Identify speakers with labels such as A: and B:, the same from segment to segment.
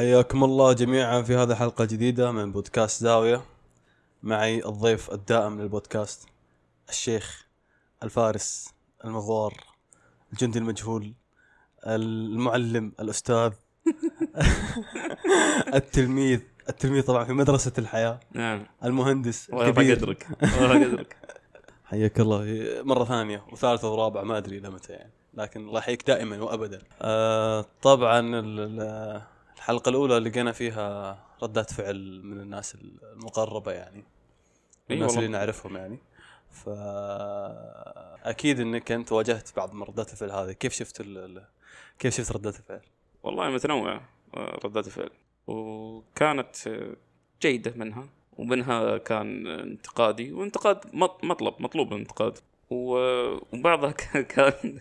A: حياكم الله جميعا في هذه الحلقة الجديدة من بودكاست زاوية. معي الضيف الدائم للبودكاست الشيخ الفارس المغوار الجندي المجهول المعلم الأستاذ التلميذ التلميذ طبعا في مدرسة الحياة
B: نعم.
A: المهندس الكبير.
B: قدرك قدرك
A: حياك الله. مرة ثانية وثالثة ورابعة ما أدري إلى متى يعني لكن الله يحييك دائما وأبدا. آه طبعا الحلقة الأولى لقينا فيها ردات فعل من الناس المقربة يعني. الناس. اللي نعرفهم يعني. ف أكيد إنك أنت واجهت بعض من ردات الفعل هذه. كيف شفت ال... كيف شفت ردات الفعل؟
B: والله متنوعة آه، ردات الفعل. وكانت جيدة منها ومنها كان انتقادي وانتقاد مط- مطلب مطلوب الانتقاد وبعضها كان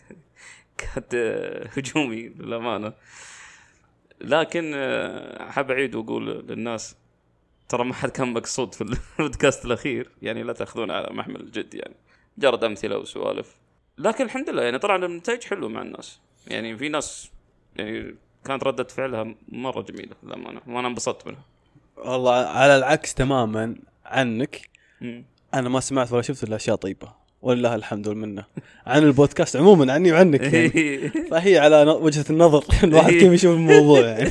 B: كان آه، هجومي للأمانة. لكن آه، حاب أعيد وأقول للناس ترى ما حد كان مقصود في البودكاست الأخير يعني لا تأخذون على محمل الجد يعني مجرد أمثلة وسوالف. لكن الحمد لله يعني طلع النتائج حلوة مع الناس. يعني في ناس يعني كانت ردة فعلها مرة جميلة للأمانة وأنا انبسطت منها.
A: والله على العكس تماما عنك.
B: مم.
A: أنا ما سمعت ولا شفت إلا أشياء طيبة. ولله الحمد والمنة. عن البودكاست عموما عني وعنك يعني. فهي على وجهة النظر. الواحد كيف يشوف الموضوع يعني.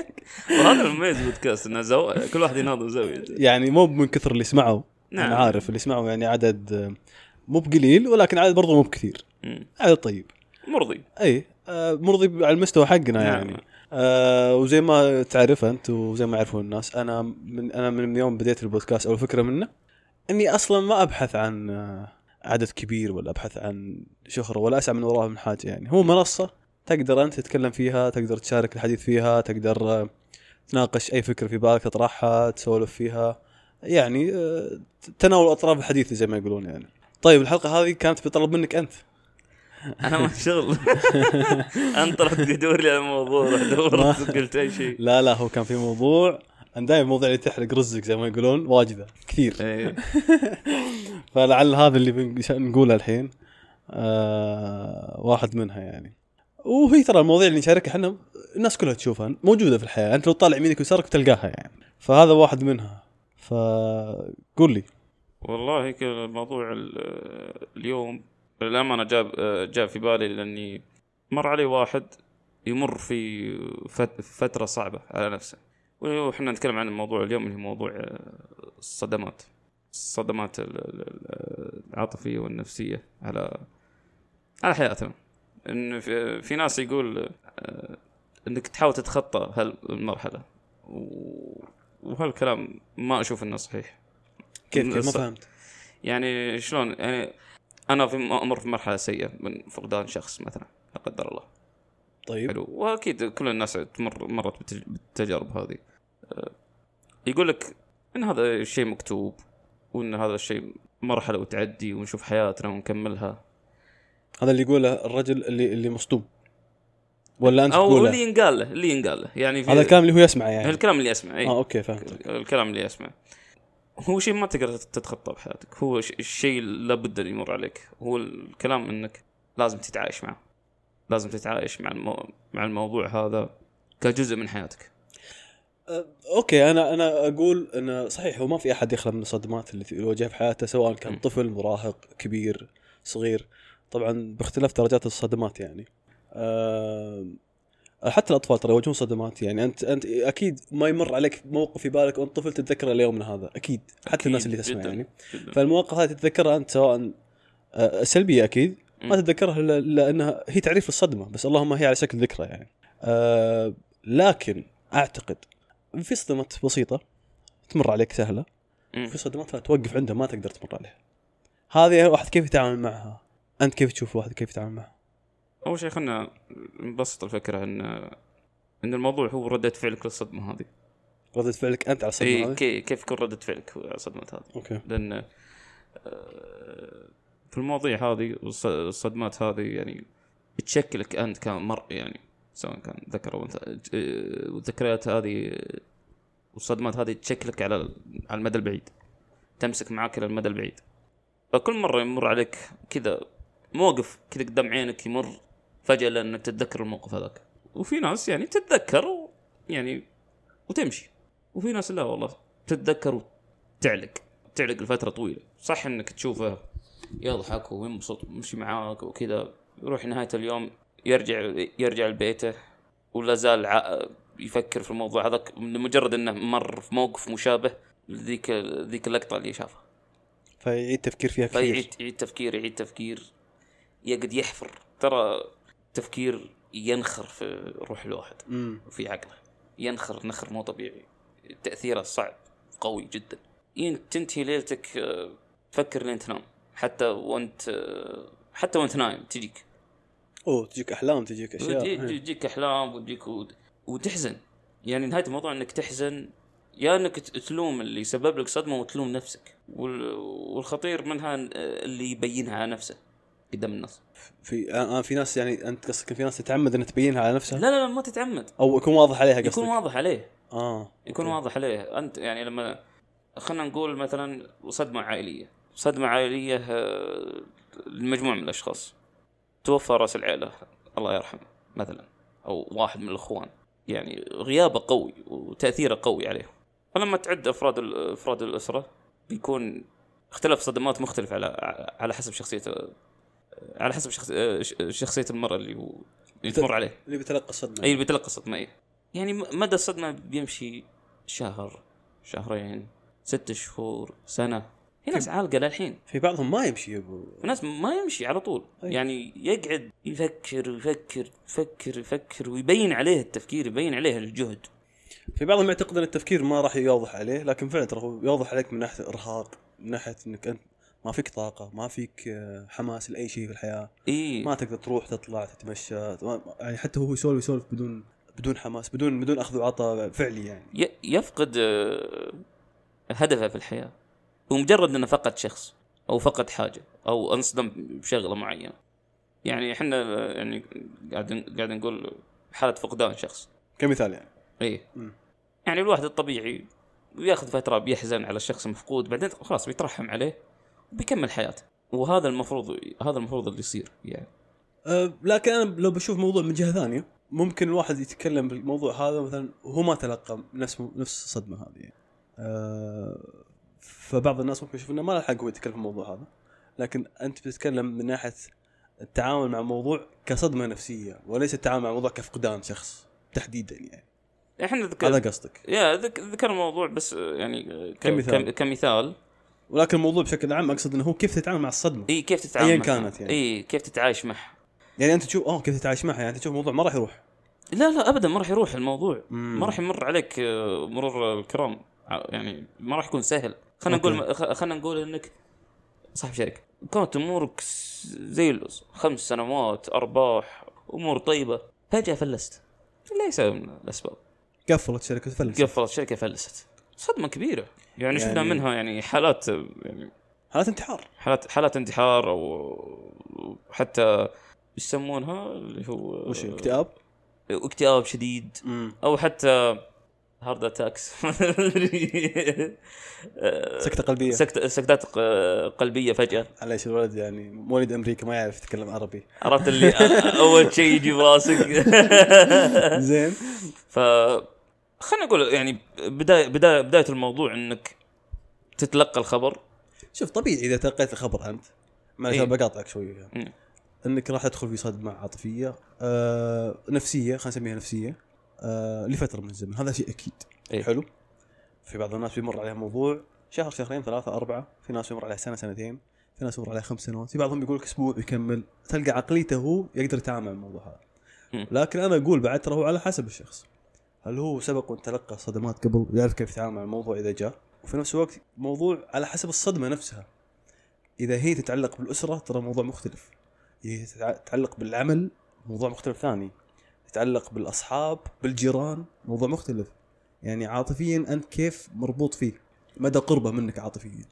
B: وهذا المميز بودكاست إنه زو... كل واحد يناظر زاويته
A: يعني مو من كثر اللي سمعوا.
B: نعم.
A: أنا عارف اللي سمعوا يعني عدد مو بقليل ولكن عدد برضه مو بكثير. عدد طيب.
B: مرضي.
A: إي آه، مرضي على المستوى حقنا
B: نعم.
A: يعني. آه وزي ما تعرف أنت وزي ما يعرفون الناس أنا من أنا من يوم بديت البودكاست أو فكره منه إني أصلا ما أبحث عن آه، عدد كبير ولا أبحث عن شهرة ولا أسعى من وراها من حاجة يعني. هو منصة تقدر أنت تتكلم فيها تقدر تشارك الحديث فيها تقدر آه، تناقش أي فكرة في بالك تطرحها تسولف فيها. يعني آه، تناول أطراف الحديث زي ما يقولون يعني. طيب الحلقة هذه كانت بطلب منك أنت.
B: أنا ما شغل. أنت رحت تدور لي على الموضوع قلت أي شيء.
A: لا لا هو كان في موضوع. أنا دائما الموضوع اللي تحرق رزق زي ما يقولون واجده كثير.
B: إيه.
A: فلعل هذا اللي نقوله الحين آه واحد منها يعني. وهي ترى المواضيع اللي نشاركها إحنا الناس كلها تشوفها موجودة في الحياة. أنت لو تطالع يمينك ويسارك بتلقاها يعني. فهذا واحد منها. فقول لي.
B: والله هيك الموضوع ال- اليوم للأمانة جاب جاء في بالي لأني مر علي واحد يمر في فت- فترة صعبة على نفسه. وإحنا نتكلم عن الموضوع اليوم اللي هو موضوع آه، الصدمات. الصدمات ال- ال- ال- العاطفية والنفسية على على حياتنا. إن في, في ناس يقول آه، إنك تحاول تتخطى هالمرحلة. و- وهالكلام ما أشوف إنه صحيح.
A: كيف كيف؟ ما فهمت.
B: يعني شلون؟ يعني أنا في أمر في مرحلة سيئة من فقدان شخص مثلا لا قدر الله.
A: طيب.
B: حلو. وأكيد كل الناس تمر مرت بالتج- بالتجارب هذه. أه، يقول لك إن هذا الشيء مكتوب وإن هذا الشيء مرحلة وتعدي ونشوف حياتنا ونكملها.
A: هذا اللي يقوله الرجل اللي اللي مصدوم. ولا أنت
B: أو
A: تقوله
B: اللي ينقال له اللي ينقال له يعني في
A: هذا الكلام اللي هو يسمعه يعني.
B: الكلام اللي اسمعه اي
A: آه أوكي فهمت.
B: الكلام اللي اسمعه هو شيء ما تقدر تتخطى بحياتك. هو الشيء لابد أن يمر عليك. هو الكلام إنك لازم تتعايش معه. لازم تتعايش مع المو... مع الموضوع هذا كجزء من حياتك.
A: أه، أوكي أنا أنا أقول انه صحيح هو ما في أحد يخلى من الصدمات اللي يواجهها في حياته سواء كان
B: م.
A: طفل مراهق كبير صغير. طبعا باختلاف درجات الصدمات يعني. أه حتى الأطفال ترى يواجهون صدمات يعني. أنت أنت أكيد ما يمر عليك موقف في بالك وأنت طفل تتذكره ليومنا هذا. أكيد. حتى
B: أكيد،
A: الناس اللي تسمع
B: جداً.
A: يعني.
B: جدا.
A: فالمواقف هذه تتذكرها أنت سواء أه، سلبية أكيد ما. تتذكرها الا لانها هي تعريف الصدمة بس اللهم هي على شكل ذكرى يعني. أه لكن أعتقد في صدمات بسيطة تمر عليك سهلة
B: م.
A: في صدمات توقف عندها ما تقدر تمر عليها. هذه واحد كيف يتعامل معها؟ أنت كيف تشوف واحد كيف يتعامل معها؟
B: أول شيء خلينا نبسط الفكرة ان إن الموضوع هو ردة فعلك للصدمة هذه.
A: ردة فعلك أنت على الصدمة
B: اي
A: هذه؟
B: كي- كيف يكون ردة فعلك على الصدمات هذه؟
A: أوكي.
B: لأن آه، في المواضيع هذه والص- الصدمات هذه يعني تشكلك أنت كمرء يعني سواء كان ذكر أو أنثى والذكريات هذه والصدمات هذه تشكلك على على المدى البعيد تمسك معاك إلى المدى البعيد. فكل مرة يمر عليك كذا موقف كذا قدام عينك يمر فجأة لأنك تتذكر الموقف هذاك. وفي ناس يعني تتذكر يعني وتمشي. وفي ناس لا والله تتذكر وتعلق تعلق لفترة طويلة. صح إنك تشوفه يضحك وينبسط ويمشي معاك وكذا. يروح نهاية اليوم يرجع يرجع لبيته ولا زال يفكر في الموضوع هذاك. لمجرد إنه مر في موقف مشابه لذيك ذيك اللقطة اللي شافها.
A: فيعيد تفكير فيها كثير.
B: فيعيد يعيد تفكير يعيد تفكير. يقعد يحفر. ترى تفكير ينخر في روح الواحد وفي عقله. ينخر نخر مو طبيعي. تأثيره صعب قوي جدا. تنتهي ليلتك تفكر لين تنام. حتى وانت حتى وانت نايم تجيك.
A: اوه تجيك أحلام تجيك
B: أشياء.
A: إيه.
B: تجيك أحلام وتجيك ود- وتحزن. يعني نهاية الموضوع إنك تحزن يا إنك تلوم اللي سبب لك صدمة وتلوم نفسك. وال- والخطير منها اللي يبينها على نفسه قدام الناس.
A: في آه، في ناس يعني أنت قصدك في ناس تتعمد إنها تبينها على نفسها؟
B: لا لا لا ما تتعمد.
A: أو يكون واضح عليها قصدك؟
B: يكون واضح عليه.
A: آه
B: يكون
A: أوكي.
B: واضح عليه. أنت يعني لما خلينا نقول مثلا صدمة عائلية. صدمة عائلية آه، لمجموعة من الأشخاص. توفى رأس العائلة الله يرحمه مثلا أو واحد من الإخوان. يعني غيابه قوي وتأثيره قوي عليه. فلما تعد أفراد ال- أفراد الأسرة بيكون اختلاف صدمات مختلف على على حسب شخصية على حسب شخص ش- شخصية المرأة اللي هو اللي تمر عليه.
A: اللي بيتلقى الصدمة.
B: أي اللي بيتلقى الصدمة أي. يعني مدى الصدمة بيمشي شهر شهرين ست شهور سنة. في ناس عالقة للحين.
A: في بعضهم ما يمشي يا ابو
B: في ناس ما يمشي على طول.
A: أي.
B: يعني يقعد يفكر يفكر يفكر يفكر ويبين عليه التفكير يبين عليه الجهد.
A: في بعضهم يعتقد ان التفكير ما راح يوضح عليه لكن فعلا ترى هو يوضح عليك من ناحية إرهاق من ناحية إنك أنت ما فيك طاقة ما فيك آه، حماس لأي شيء في الحياة.
B: إي.
A: ما تقدر تروح تطلع تتمشى يعني حتى هو يسولف يسولف بدون بدون حماس بدون بدون أخذ وعطاء فعلي يعني
B: يفقد آه، هدفه في الحياة. ومجرد إنه فقد شخص أو فقد حاجة أو انصدم بشغلة معينة. يعني إحنا يعني قاعد قاعد نقول حالة فقدان شخص.
A: كمثال يعني.
B: اي. يعني الواحد الطبيعي بياخذ فترة بيحزن على الشخص المفقود بعدين خلاص بيترحم عليه وبيكمل حياته. وهذا المفروض هذا المفروض اللي يصير يعني.
A: أه لكن أنا لو بشوف موضوع من جهة ثانية ممكن الواحد يتكلم بالموضوع هذا مثلا وهو ما تلقى نفس نفس الصدمه هذه. يعني. أه فبعض الناس ممكن يشوف إنه ما له حق هو يتكلم في الموضوع هذا. لكن أنت بتتكلم من ناحية التعامل مع الموضوع كصدمة نفسية وليس التعامل مع الموضوع كفقدان شخص تحديدا يعني.
B: إحنا ذكر
A: هذا قصدك.
B: يا ذك- ذكر الموضوع بس آه، يعني ك-
A: كمثال.
B: كم- كمثال.
A: ولكن الموضوع بشكل عام أقصد إنه هو كيف تتعامل مع الصدمة.
B: إي كيف تتعامل معها.
A: كانت يعني.
B: إي كيف تتعايش معها.
A: يعني أنت تشوف آه كيف تتعايش معها؟ يعني أنت تشوف الموضوع ما راح يروح.
B: لا لا ابدا ما راح يروح الموضوع.
A: مم.
B: ما راح يمر عليك آه، مرور الكرام. يعني ما راح يكون سهل. خلينا. نقول خلينا نقول إنك صاحب شركة. كانت أمورك زي خمس سنوات أرباح أمور طيبة. فجأة فلست. ليس من الأسباب.
A: قفلت شركة فلس
B: قفلت الشركة فلست. صدمة كبيرة. يعني, شفنا
A: يعني-
B: منها يعني حالات يعني
A: حالات انتحار.
B: حالات حالات انتحار أو حتى يسمونها اللي هو
A: وش اكتئاب؟
B: اكتئاب شديد. أو حتى heart attacks
A: سكتة قلبية.
B: سكت سكتات قلبية فجأة.
A: معليش الولد يعني؟ مواليد أمريكا ما يعرف يتكلم عربي.
B: عرفت اللي أول شيء يجي براسك
A: زين.
B: ف خلينا نقول يعني بدايه بدايه بداية الموضوع إنك تتلقى الخبر.
A: شوف طبيعي إذا تلقيت الخبر أنت معليش
B: إيه.
A: بقاطعك شوي يعني.
B: مم.
A: إنك راح تدخل في صدمة عاطفية آه نفسية خلينا نسميها نفسية. آه لفترة من الزمن. هذا شيء أكيد.
B: إيه.
A: حلو. في بعض الناس بيمر عليها موضوع شهر شهرين ثلاثة أربعة في ناس يمر عليها سنة سنتين في ناس يمر عليها خمس سنوات في بعضهم بيقول لك أسبوع يكمل تلقى عقليته هو يقدر يتعامل مع الموضوع هذا. لكن أنا أقول بعد ترى هو على حسب الشخص. هل هو سبق وتلقى صدمات قبل يعرف كيف يتعامل مع الموضوع إذا جاء؟ وفي نفس الوقت موضوع على حسب الصدمة نفسها. إذا هي تتعلق بالأسرة ترى موضوع مختلف. إذا هي تتع- تتعلق بالعمل موضوع مختلف ثاني. تتعلق بالأصحاب بالجيران. موضوع مختلف. يعني عاطفيا أنت كيف مربوط فيه؟ مدى قربه منك عاطفيا.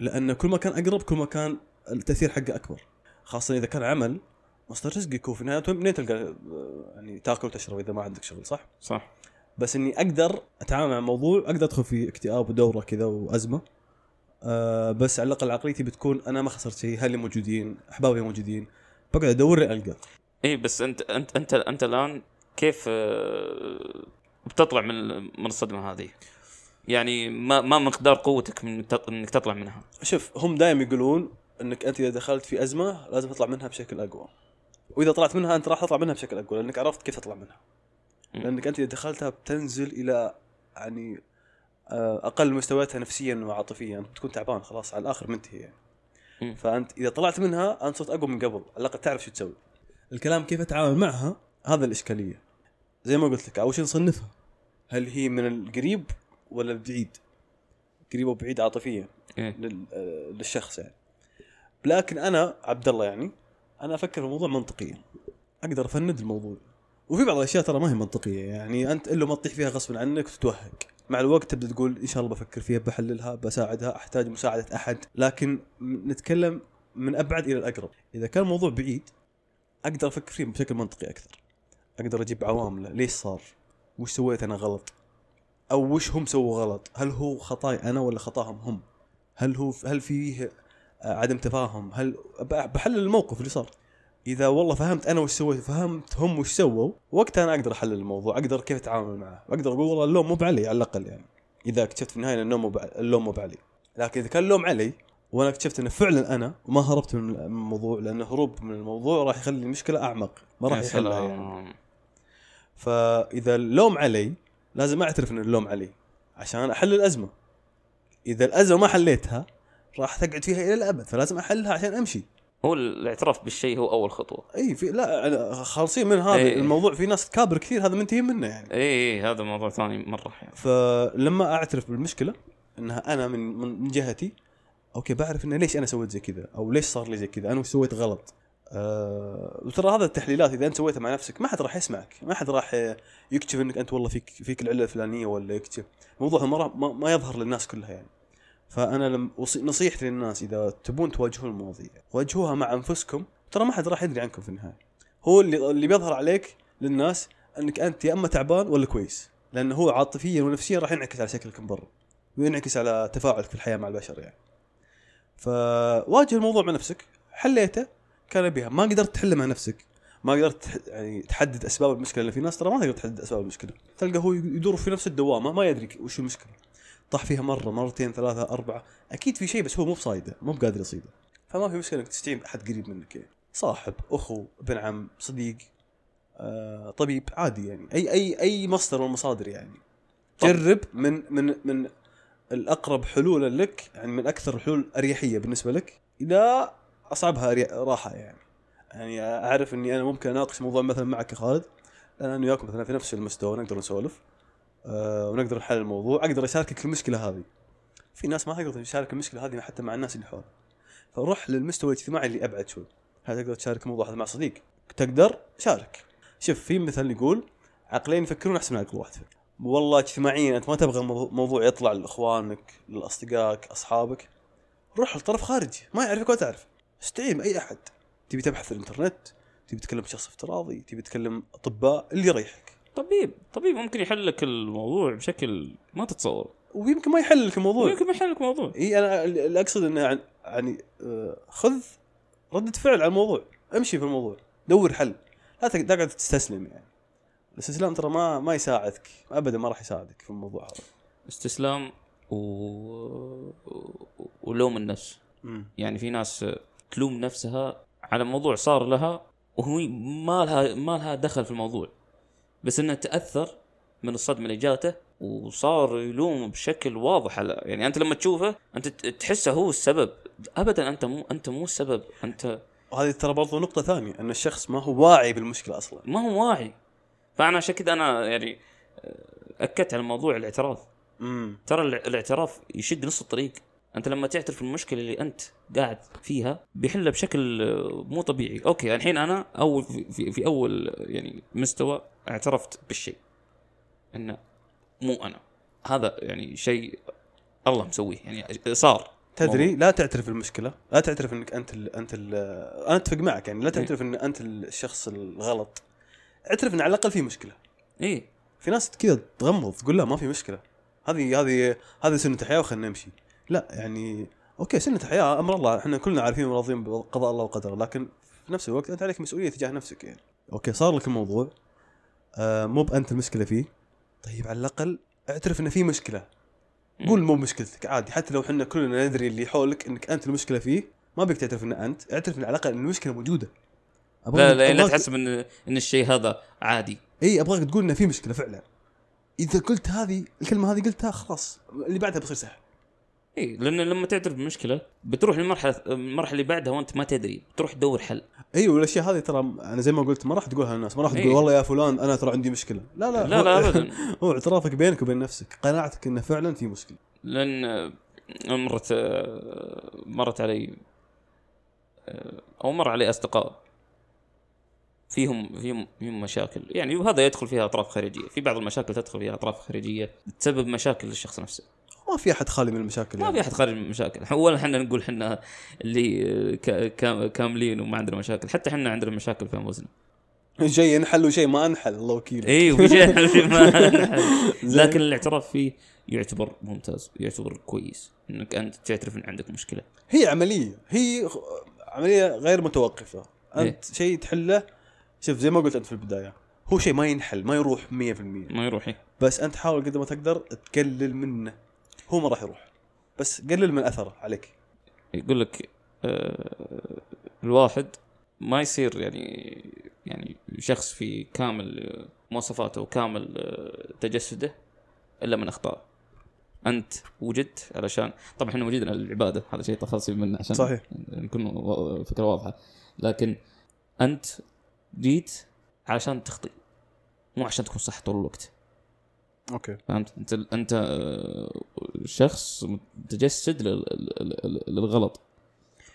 A: لأن كل ما كان أقرب كل ما كان التأثير حقه أكبر. خاصة إذا كان عمل مصدر رزقك هو في النهاية منين تلقى يعني تأكل وتشرب إذا ما عندك شغل صح؟
B: صح.
A: بس إني أقدر أتعامل مع الموضوع أقدر أدخل في اكتئاب ودورة كذا وأزمة. آه بس على الأقل عقليتي بتكون أنا ما خسرت شيء أهلي موجودين أحبابي موجودين. بقعد أدور ألقى.
B: إي بس أنت أنت أنت أنت الآن كيف آه، بتطلع من من الصدمة هذه؟ يعني ما ما مقدار قوتك من إنك تطلع منها؟
A: شوف هم دائما يقولون إنك أنت إذا دخلت في أزمة لازم تطلع منها بشكل أقوى. وإذا طلعت منها أنت راح تطلع منها بشكل أقوى لأنك عرفت كيف تطلع منها. لأنك أنت إذا دخلتها بتنزل إلى يعني آه، أقل مستوياتها نفسيا وعاطفيا بتكون تعبان خلاص على الآخر منتهي يعني. فأنت إذا طلعت منها أنت صرت أقوى من قبل على الأقل تعرف شو تسوي. الكلام كيف أتعامل معها هذا الإشكالية. زي ما قلت لك أول شيء نصنفها. هل هي من القريب ولا البعيد قريب وبعيد عاطفيا
B: إيه.
A: آه، للشخص يعني. لكن أنا عبد الله يعني أنا أفكر في الموضوع منطقيا. أقدر أفند الموضوع. وفي بعض الأشياء ترى ما هي منطقية يعني. أنت إلا ما تطيح فيها غصب عنك وتتوهق. مع الوقت تبدأ تقول إن شاء الله بفكر فيها بحللها بساعدها أحتاج مساعدة أحد. لكن نتكلم من أبعد إلى الأقرب. إذا كان الموضوع بعيد أقدر أفكر فيه بشكل منطقي أكثر. أقدر أجيب عواملة ليش صار؟ وش سويت أنا غلط؟ أو وش هم سووا غلط؟ هل هو خطاي أنا ولا خطاهم هم؟ هل هو هل فيه آه، عدم تفاهم؟ هل بحلل الموقف اللي صار. إذا والله فهمت أنا وش سويت فهمت هم وش سووا وقتها أنا أقدر احلل الموضوع أقدر كيف أتعامل معه أقدر أقول والله اللوم مو بعلي على الأقل يعني. إذا اكتشفت في النهاية إن اللوم مو بعلي. لكن إذا كان اللوم علي وأنا اكتشفت إنه فعلا أنا وما هربت من الموضوع لأن الهروب من الموضوع راح يخلي المشكلة أعمق ما راح يحلها يعني. فإذا اللوم علي لازم أعترف إن اللوم علي عشان أحل الأزمة. إذا الأزمة ما حليتها راح تقعد فيها إلى الأبد فلازم أحلها عشان أمشي.
B: هو الاعتراف بالشيء هو أول خطوة.
A: إي في لا خالصين من هذا
B: إيه.
A: الموضوع في ناس تكابر كثير هذا منتهي منه يعني.
B: إي إي هذا موضوع ثاني مرة يعني.
A: فلما أعترف بالمشكلة إنها أنا من من جهتي okay بعرف إنه ليش أنا سويت زي كذا أو ليش صار لي زي كذا أنا وش سويت غلط. أه وترى هذا التحليلات إذا أنت سويتها مع نفسك ما حد راح يسمعك ما حد راح يكتشف إنك أنت والله فيك فيك العلة الفلانية ولا يكتشف. الموضوع ما, ما, ما يظهر للناس كلها يعني. فأنا لم نصيحتي للناس إذا تبون تواجهون المواضيع واجهوها مع أنفسكم ترى ما حد راح يدري عنكم في النهاية. هو اللي اللي بيظهر عليك للناس إنك أنت يا أما تعبان ولا كويس لأنه هو عاطفيا ونفسيا راح ينعكس على شكلك من برا وينعكس على تفاعلك في الحياة مع البشر يعني. فواجه الموضوع مع نفسك حليته كان بها ما قدرت تحله مع نفسك. ما قدرت يعني تحدد أسباب المشكلة اللي في ناس ترى ما تقدر تحدد أسباب المشكلة. تلقى هو يدور في نفس الدوامة ما يدري وش المشكلة. طاح فيها مرة مرتين ثلاثة أربعة. أكيد في شيء بس هو مو بصايده مو بقادر يصيده. فما في مشكلة إنك تستعين بأحد قريب منك. يعني صاحب أخو ابن عم صديق آه، طبيب عادي يعني. أي أي أي مصدر من المصادر يعني. جرب من من من الأقرب حلولا لك يعني من أكثر الحلول أريحية بالنسبة لك إلى أصعبها راحة يعني. يعني أعرف إني أنا ممكن أناقش موضوع مثلا معك يا خالد. أنا وياك مثلا في نفس المستوى نقدر نسولف آه ونقدر نحل الموضوع أقدر أشاركك المشكلة هذه. في ناس ما تقدر تشارك المشكلة هذه حتى مع الناس اللي حولك. فروح للمستوى الاجتماعي اللي أبعد شوي. هل تقدر تشارك الموضوع هذا مع صديق؟ تقدر شارك. شوف في مثل يقول عقلين يفكرون أحسن من عقل واحد. والله اجتماعيا أنت ما تبغى موضوع يطلع لإخوانك لأصدقائك أصحابك. روح لطرف خارجي ما يعرفك ولا تعرف. استعين بأي أحد. تبي تبحث في الإنترنت تبي تتكلم بشخص افتراضي تبي تتكلم أطباء اللي يريحك.
B: طبيب طبيب ممكن يحل لك الموضوع بشكل ما تتصور.
A: ويمكن ما يحل لك الموضوع.
B: يمكن ما يحل لك الموضوع.
A: إي أنا اللي أقصد إنه يعني- يعني آه، خذ ردة فعل على الموضوع. أمشي في الموضوع. دور حل. لا تق- تقعد تستسلم يعني. الاستسلام ترى ما ما يساعدك. ابدا ما راح يساعدك في الموضوع. هذا
B: استسلام و... ولوم النفس.
A: مم.
B: يعني في ناس تلوم نفسها على موضوع صار لها وهي ما لها ما لها دخل في الموضوع. بس إنها تأثر من الصدمة اللي جاته وصار يلوم بشكل واضح. على يعني أنت لما تشوفه أنت تحسه هو السبب. ابدا أنت مو أنت مو السبب. أنت
A: وهذه ترى برضو نقطة ثانية أن الشخص ما هو واعي بالمشكلة أصلا.
B: ما هو واعي. فأنا عشان كذا أنا يعني آه، أكدت على موضوع الاعتراف
A: امم
B: ترى الاعتراف يشد نص الطريق. أنت لما تعترف المشكلة اللي أنت قاعد فيها بيحلها بشكل آه، مو طبيعي. أوكي الحين أنا اول في, في, أول آه، يعني مستوى اعترفت بالشيء. انه مو أنا. هذا يعني شيء الله مسويه. يعني صار.
A: تدري لا تعترف بالمشكلة. لا تعترف إنك أنت ال أنت ال أنا أتفق معك. يعني لا تعترف إن أنت الشخص الغلط. اعترف إن على الأقل في مشكلة.
B: إيه.
A: في ناس كذا تغمض تقول لا ما في مشكلة. هذه هذه هذه سنة حياة وخلنا نمشي. لا يعني okay سنة حياة أمر الله. إحنا كلنا عارفين وراضيين بقضاء الله وقدره لكن في نفس الوقت أنت عليك مسؤولية تجاه نفسك يعني. okay صار لك الموضوع. آه مو بأنت المشكلة فيه. طيب على الأقل اعترف انه في مشكلة. قول مو مشكلتك عادي. حتى لو إحنا كلنا ندري اللي حولك إنك أنت المشكلة فيه ما بيك تعترف انه أنت. اعترف إن على الأقل إن المشكلة موجودة.
B: لا لا لا تحسب ان إن الشيء هذا عادي.
A: إي أبغاك تقول إنه في مشكلة فعلا. إذا قلت هذه الكلمة هذه قلتها خلاص. اللي بعدها بيصير سهل.
B: إي لأن لما تعترف بمشكلة بتروح للمرحلة المرحلة اللي بعدها وأنت ما تدري تروح تدور حل.
A: أيوه والأشياء هذه ترى أنا زي ما قلت ما راح تقولها للناس. ما راح تقول
B: إيه.
A: والله يا فلان أنا ترى عندي مشكلة. لا لا
B: لا لا ابدا.
A: هو اعترافك بينك وبين نفسك قناعتك إنه فعلا في
B: مشكلة. لأن مرت مرت علي أو مر علي أصدقاء. فيهم فيهم فيهم مشاكل. يعني وهذا يدخل فيها أطراف خارجية. في بعض المشاكل تدخل فيها أطراف خارجية تسبب مشاكل للشخص نفسه.
A: ما في أحد خالي من المشاكل
B: ما
A: يعني.
B: في أحد خارج من المشاكل. ولا إحنا نقول إحنا اللي كاملين وما عندنا مشاكل. حتى إحنا عندنا مشاكل في أنفسنا.
A: شيء انحل وشيء ما انحل الله وكيل
B: اي وفي شيء شيء ما لكن الاعتراف فيه يعتبر ممتاز يعتبر كويس. إنك أنت تعترف إن عندك مشكلة.
A: هي عملية. هي عملية غير متوقفة. أنت شيء تحله شوف زي ما قلت أنت في البداية هو شيء ما ينحل ما يروح 100%
B: ما يروح إيه.
A: بس أنت حاول قد ما تقدر تقلل منه. هو ما راح يروح. بس قلل من أثره عليك.
B: يقول لك آه الواحد ما يصير يعني يعني شخص في كامل مواصفاته وكامل آه، تجسده إلا من أخطاء. أنت وجدت علشان طبعا إحنا موجودين للعباده هذا شيء تخلصي منه عشان
A: صحيح.
B: نكون و- فكرة واضحة. لكن أنت جيت علشان تخطي مو عشان تكون صح طول الوقت.
A: أوكي.
B: فهمت؟ أنت أنت آه، شخص متجسد لل- لل- لل- للغلط.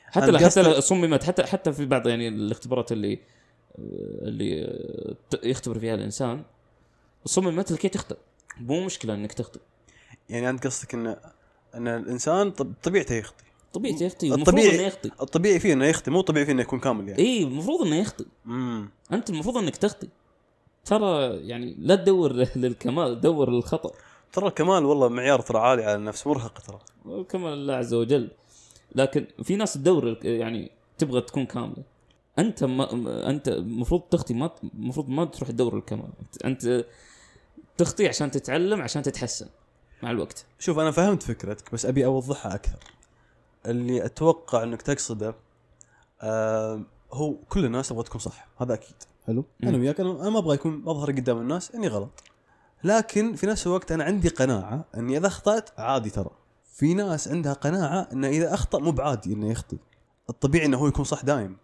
B: حتى حتى صممت حتى حتى في بعض يعني الاختبارات اللي آه، اللي آه، يختبر فيها الإنسان صممت لكي تخطئ. مو مشكلة إنك تخطئ.
A: يعني أنت قصدك إن إن الإنسان طب- طبيعته يخطي
B: طبيعي يخطئ المفروض
A: الطبيعي-
B: إنه يخطئ.
A: الطبيعي فيه إنه يخطي مو طبيعي فيه إنه يكون كامل يعني.
B: اي المفروض إنه يخطئ.
A: امم
B: أنت المفروض إنك تخطئ. ترى يعني لا تدور للكمال دور للخطأ.
A: ترى الكمال والله معيار ترى عالي على النفس مرهق ترى.
B: كمال الله عز وجل. لكن في ناس تدور يعني تبغى تكون كاملة. أنت ما أنت المفروض تخطي ما المفروض ما تروح تدور الكمال. أنت تخطي عشان تتعلم عشان تتحسن مع الوقت.
A: شوف أنا فهمت فكرتك بس أبي أوضحها أكثر. اللي أتوقع إنك تقصده آه هو كل الناس تبغى تكون صح هذا أكيد. حلو. أنا وياك أنا أنا ما أبغى يكون أظهر قدام الناس إني غلط. لكن في نفس الوقت أنا عندي قناعة إني إذا أخطأت عادي ترى. في ناس عندها قناعة إنه إذا أخطأ مو بعادي إنه يخطي. الطبيعي إنه هو يكون صح دايم.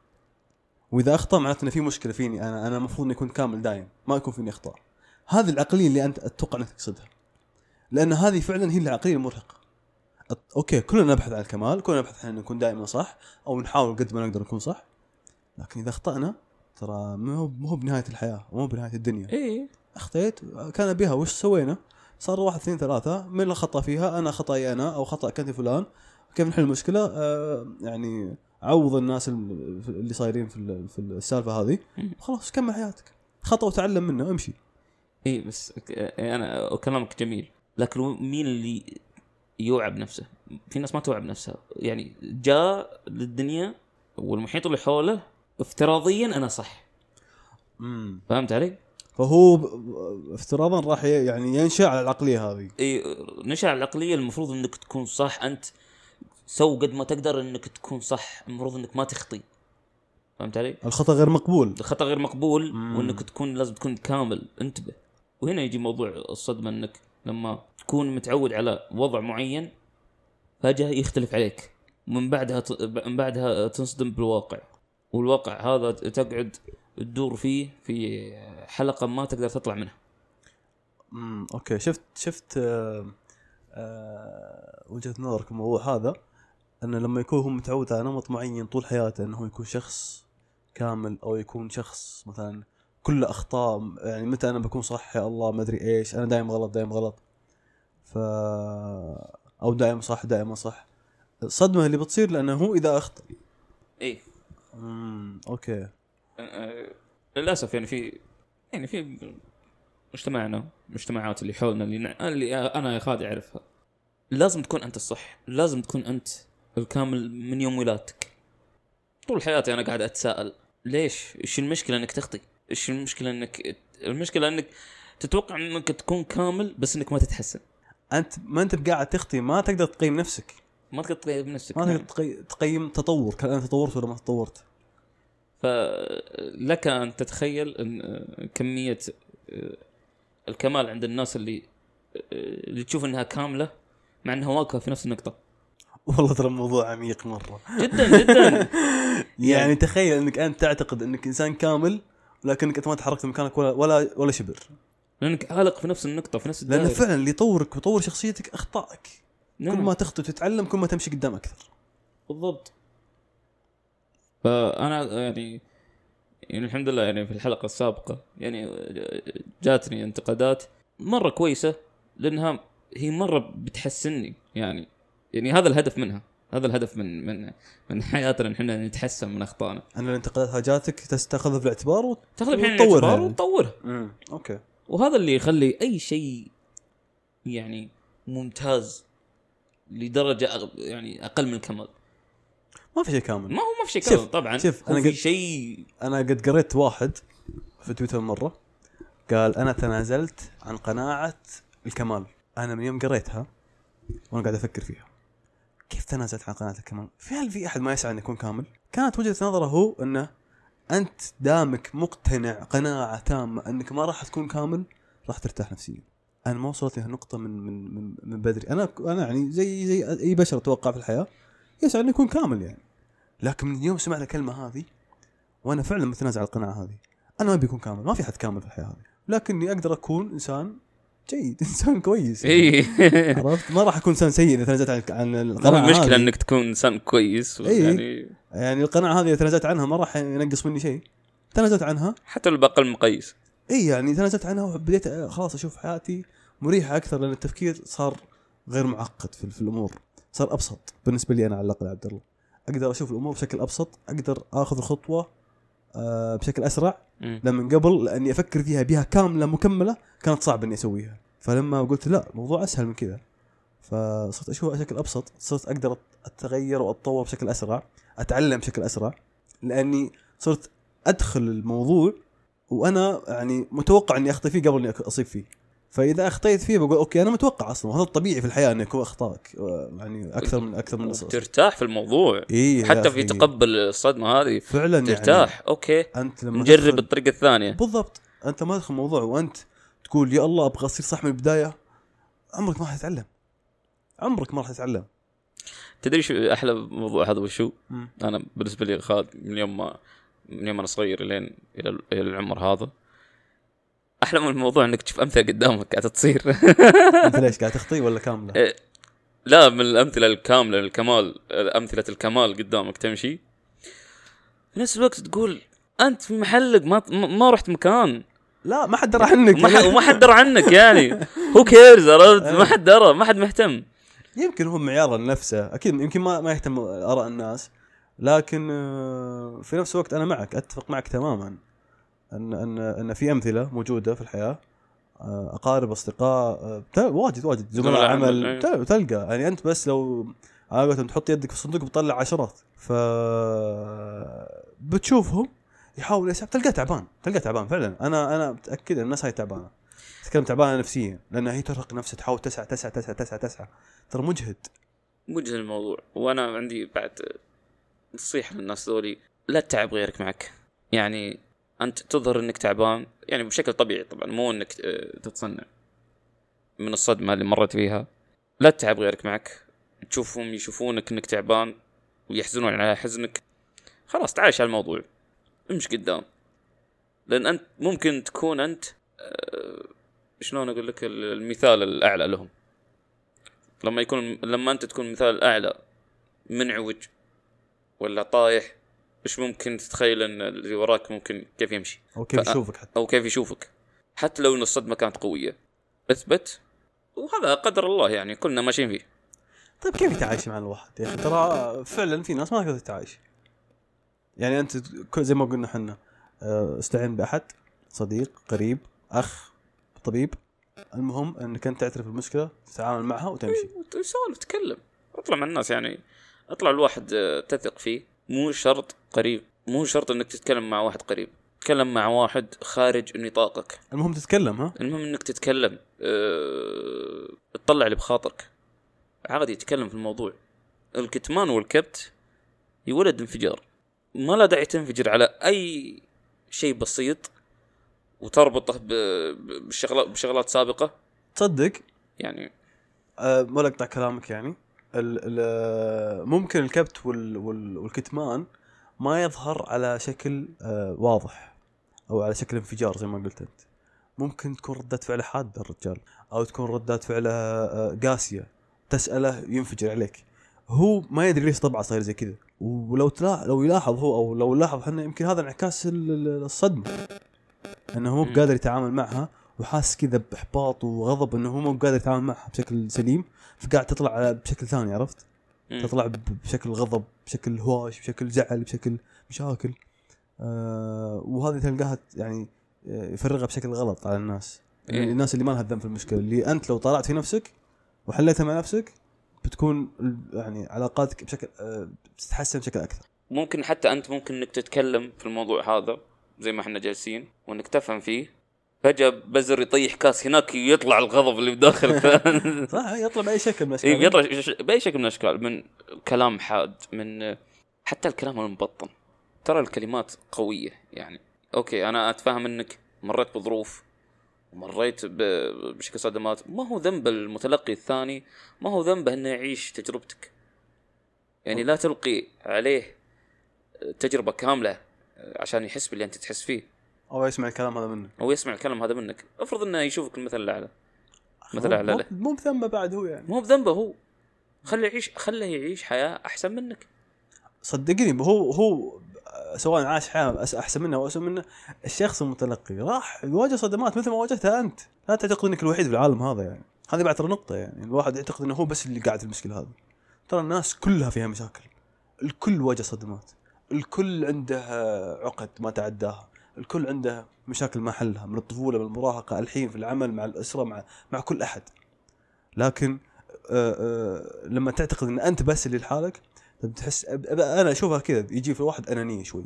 A: وإذا أخطأ معناته إنه في مشكلة فيني أنا أنا المفروض اني اكون كامل دايم ما يكون فيني اخطاء هذه العقلية اللي أنت أتوقع إنك تقصدها. لأن هذه فعلا هي العقلية المرهقة. أوكي كلنا نبحث عن الكمال كلنا نبحث عن نكون دائما صح أو نحاول قد ما نقدر نكون صح. لكن إذا أخطأنا ترى ما هو مو بنهاية الحياة ومو بنهاية الدنيا.
B: إيه
A: أخطيت كان بها وش سوينا؟ صار واحد اثنين ثلاثة من اللي خطأ فيها أنا خطأي أنا أو خطأ كنت فلان. كيف نحل المشكلة؟ آه يعني عوض الناس ال- اللي صايرين في في السالفة هذه. خلاص كمل حياتك. خطأ وتعلم منه امشي.
B: إيه بس أنا كلامك جميل. لكن مين اللي يوعى بنفسه؟ في ناس ما توعى بنفسها يعني جاء للدنيا والمحيط اللي حوله افتراضيا أنا صح.
A: امم
B: فهمت علي؟
A: فهو افتراضا راح يعني ينشأ على العقلية هذه.
B: إي نشأة العقلية. المفروض إنك تكون صح. أنت سو قد ما تقدر إنك تكون صح. المفروض إنك ما تخطي. فهمت علي؟
A: الخطأ غير مقبول.
B: الخطأ غير مقبول
A: مم.
B: وإنك تكون لازم تكون كامل. انتبه. وهنا يجي موضوع الصدمة إنك لما تكون متعود على وضع معين فجأة يختلف عليك. ومن بعدها. من بعدها تنصدم بالواقع. والواقع هذا تقعد تدور فيه في حلقة ما تقدر تطلع منها.
A: امم أوكي. شفت شفت آه آه وجهة نظرك الموضوع هذا انه لما يكون هو متعود على نمط معين طول حياته إنه هو يكون شخص كامل أو يكون شخص مثلا كله أخطاء يعني متى أنا بكون صح يا الله ما أدري إيش أنا دايم غلط دايم غلط. ف أو دائما صح دائما صح. الصدمه اللي بتصير لأنه هو إذا أخطأ.
B: اي
A: امم أوكي.
B: للأسف يعني في يعني في مجتمعنا مجتمعات اللي حولنا اللي, اللي أنا يا خالد أعرفها لازم تكون أنت الصح لازم تكون أنت الكامل من يوم ولادتك. طول حياتي أنا قاعد أتساءل ليش؟ إيش المشكلة إنك تخطي إيش المشكلة إنك المشكلة إنك تتوقع إنك تكون كامل بس إنك ما تتحسن.
A: أنت ما أنت بقاعد تخطي ما تقدر تقيم نفسك.
B: ما تقدر تقيم نفسك
A: ما
B: نعم.
A: تقدر تقي- تقيم تطور هل تطورت ولا ما تطورت.
B: فلك أن تتخيل إن كمية الكمال عند الناس اللي اللي تشوف إنها كاملة مع إنها واقفة في نفس النقطة.
A: والله ترى الموضوع عميق مرة.
B: جدا جدا.
A: يعني تخيل إنك أنت تعتقد إنك إنسان كامل ولكنك انت ما تحركت من مكانك ولا ولا ولا شبر
B: لأنك عالق في نفس النقطة في نفس
A: لأن
B: الدائره
A: فعلا اللي يطورك ويطور شخصيتك أخطائك.
B: نعم.
A: كل ما تخطئ وتتعلم كل ما تمشي قدام أكثر.
B: بالضبط. فأنا يعني يعني الحمد لله يعني في الحلقة السابقة يعني جاتني انتقادات مرة كويسة لأنها هي مرة بتحسني يعني. يعني هذا الهدف منها. هذا الهدف من من من حياتنا إن إحنا نتحسن من أخطائنا.
A: ان الانتقادات هاجاتك تاخذها في الاعتبار وت...
B: تاخذ الحين
A: وتطورها
B: الاعتبار
A: يعني.
B: وتطورها.
A: امم أوكي.
B: وهذا اللي يخلي أي شيء يعني ممتاز لدرجة أغ- يعني أقل من الكمال.
A: ما في شيء كامل.
B: ما هو ما في شيء كامل طبعا.
A: شوف،
B: في
A: قد-
B: شيء
A: أنا قد قريت واحد في تويتر مرة قال أنا تنازلت عن قناعة الكمال. أنا من يوم قريتها وأنا قاعد أفكر فيها. كيف تنازلت عن قناعه الكمال؟ في هل في أحد ما يسعى انه يكون كامل؟ كانت وجهة نظره هو أنه أنت دامك مقتنع قناعة تامة أنك ما راح تكون كامل راح ترتاح نفسيا. أنا ما وصلت لهالنقطه من من من, من بدري. أنا أنا يعني زي زي أي بشر أتوقع في الحياة يسعى انه يكون كامل يعني. لكن من يوم سمعت الكلمة هذه وأنا فعلا متنازع عن القناعة هذه أنا ما بيكون كامل. ما في حد كامل في الحياة هذه. لكني أقدر أكون إنسان جيد. انسان كويس
B: اي
A: عرفت؟ ما راح اكون انسان سيء إذا تنازلت عن عن
B: القناعة
A: المشكلة
B: إنك تكون انسان كويس
A: إي.
B: يعني
A: يعني القناعة هذه إذا تنازلت عنها ما راح ينقص مني شيء. تنازلت عنها؟
B: حتى لو بأقل مقيس
A: اي يعني تنازلت عنها وبديت خلاص أشوف حياتي مريحة أكثر لأن التفكير صار غير معقد في, في الأمور. صار أبسط بالنسبة لي أنا على الأقل عبد الله. أقدر أشوف الأمور بشكل أبسط أقدر آخذ الخطوة بشكل
B: أسرع.
A: لما قبل لأني أفكر فيها بها كاملة مكملة كانت صعب إني أسويها. فلما قلت لا الموضوع أسهل من كذا. فصرت أشوفها بشكل أبسط صرت أقدر أتغير وأتطور بشكل أسرع أتعلم بشكل أسرع لأني صرت أدخل الموضوع وأنا يعني متوقع إني اخطي فيه قبل إني أصيب فيه. فإذا أخطيت فيه بقول okay أنا متوقع أصلا وهذا الطبيعي في الحياة إنه يكون أخطائك يعني أكثر من أكثر من قصص
B: ترتاح في الموضوع.
A: يا
B: حتى في. تقبل الصدمة هذه
A: فعلا يعني
B: ترتاح. okay.
A: أنت لما
B: نجرب
A: تدخل-
B: الطريقة الثانية.
A: بالضبط. أنت ما تدخل موضوع وأنت تقول يا الله أبغى أصير صح من البداية. عمرك ما راح تتعلم. عمرك ما راح تتعلم.
B: تدري شو أحلى موضوع هذا وشو؟ أنا بالنسبة لي خالد من يوم ما من يوم أنا صغير لين إلى العمر هذا أحلى من الموضوع إنك تشوف أمثلة قدامك قاعدة تصير.
A: انت ليش قاعد تخطي ولا كاملة؟
B: إيه. لا من الأمثلة الكاملة الكمال أمثلة الكمال قدامك تمشي. في نفس الوقت تقول أنت في محلك ما ما رحت مكان.
A: لا ما حد درى عنك.
B: وما حد درى عنك يعني. هو كيرز عرفت؟ ما حد درى ما حد مهتم.
A: يمكن هو معيار لنفسه أكيد يمكن ما ما يهتم آراء الناس. لكن آه، في نفس الوقت أنا معك أتفق معك تماما. ان ان أن في أمثلة موجودة في الحياة آه، أقارب أصدقاء آه، واجد واجد. زملاء
B: عمل،
A: عمل
B: أي.
A: ت- تلقى. يعني أنت بس لو على قولتهم تحط يدك في الصندوق بتطلع عشرات ف بتشوفهم يحاول يسحب تلقاه تعبان تلقاه تعبان فعلا. أنا أنا متأكد إن الناس هاي تعبانة. تتكلم تعبانة نفسيا لأنها هي ترهق نفسها تحاول تسعى تسعى تسعى تسعى تسعى. ترى مجهد.
B: وجه الموضوع. وأنا عندي بعد نصيحة للناس ذولي لا تتعب غيرك معك. يعني أنت تظهر إنك تعبان يعني بشكل طبيعي طبعا مو إنك آه، تتصنع. من الصدمة اللي مرت فيها. لا تتعب غيرك معك. تشوفهم يشوفونك إنك تعبان ويحزنون على حزنك. خلاص تعايش على الموضوع. امش قدام. لأن أنت ممكن تكون أنت آه، شلون أقول لك المثال الأعلى لهم. لما يكون لما أنت تكون مثال الاعلى منعوج ولا طايح إيش ممكن تتخيل إن اللي وراك ممكن كيف يمشي؟
A: أو كيف يشوفك حتى.
B: أو كيف يشوفك. حتى لو إن الصدمة كانت قوية. إثبت. وهذا قدر الله يعني كلنا ماشيين فيه.
A: طيب كيف يتعايش مع الواحد يا أخي؟ ترى فعلا في ناس ما تقدر تتعايش يعني أنت زي ما قلنا إحنا آه، استعين بأحد صديق قريب أخ طبيب. المهم إنك أنت تعترف بالمشكلة تتعامل معها وتمشي.
B: سولف تكلم. أطلع مع الناس يعني. أطلع الواحد آه، تثق فيه. مو شرط قريب. مو شرط إنك تتكلم مع واحد قريب. تتكلم مع واحد خارج نطاقك.
A: المهم تتكلم ها؟
B: المهم إنك تتكلم. أه... تطلع اللي بخاطرك. عادي تتكلم في الموضوع. الكتمان والكبت يولد انفجار. ما لا داعي تنفجر على أي شيء بسيط وتربطه بشغلات بشغلات سابقة.
A: تصدق؟
B: يعني
A: أه ما اقطع كلامك يعني. ممكن الكبت وال وال والكتمان ما يظهر على شكل أه واضح أو على شكل انفجار زي ما قلت أنت. ممكن تكون ردة فعله حادة الرجال أو تكون ردة فعله أه قاسية تسأله ينفجر عليك. هو ما يدري ليش طبعه صاير زي كذا. ولو تلا لو يلاحظ هو أو لو لاحظ إحنا يمكن هذا انعكاس ال- ال- الصدمة. إنه مو
B: مم.
A: بقادر يتعامل معها وحاس كذا بإحباط وغضب إنه هو مو قادر يتعامل معها بشكل سليم. فقاعد تطلع بشكل ثاني عرفت؟
B: مم.
A: تطلع بشكل غضب بشكل هواش بشكل زعل بشكل مشاكل آه وهذه تلقاها يعني آه، يفرغها بشكل غلط على الناس
B: إيه.
A: الناس اللي ما لها ذنب في المشكلة اللي أنت لو طلعت في نفسك وحليتها مع نفسك بتكون يعني علاقاتك بشكل آه بتتحسن بشكل أكثر
B: ممكن حتى أنت ممكن إنك تتكلم في الموضوع هذا زي ما إحنا جالسين وإنك تفهم فيه فجأة بزر يطيح كاس هناك يطلع الغضب اللي بداخلك
A: صح يطلع بأي شكل من
B: إيه،
A: الاشكال
B: يطلع ش- بأي شكل من الأشكال من كلام حاد من حتى الكلام المبطن. ترى الكلمات قوية يعني. أوكي أنا أتفهم إنك مريت بظروف ومريت ب- بشكل صدمات. ما هو ذنب المتلقي الثاني؟ ما هو ذنبه إنه يعيش تجربتك؟ يعني لا تلقي عليه تجربة كاملة عشان يحس باللي أنت تحس فيه.
A: أو يسمع الكلام هذا منك.
B: أو يسمع الكلام هذا منك. افرض إنه يشوفك المثل الأعلى. مثل أعلى له.
A: مو بذنبه بعد هو يعني.
B: مو بذنبه هو. خليه يعيش خله يعيش حياة أحسن منك.
A: صدقني هو هو سواء عاش حياة أحسن منه أو اسوء منه الشخص المتلقي راح يواجه صدمات مثل ما واجهتها أنت. لا تعتقد إنك الوحيد في العالم هذا يعني. هذه بعد نقطه يعني. الواحد يعتقد إنه هو بس اللي قاعد في المشكلة هذه. ترى الناس كلها فيها مشاكل. الكل واجه صدمات. الكل عنده عقد ما تعداها الكل عنده مشاكل ما حلها من الطفولة من المراهقة الحين في العمل مع الأسرة مع مع كل أحد. لكن آه، آه، لما تعتقد إن أنت بس اللي لحالك تحس أب- أب- أنا أشوفها كذا يجي في الواحد أنانية شوي.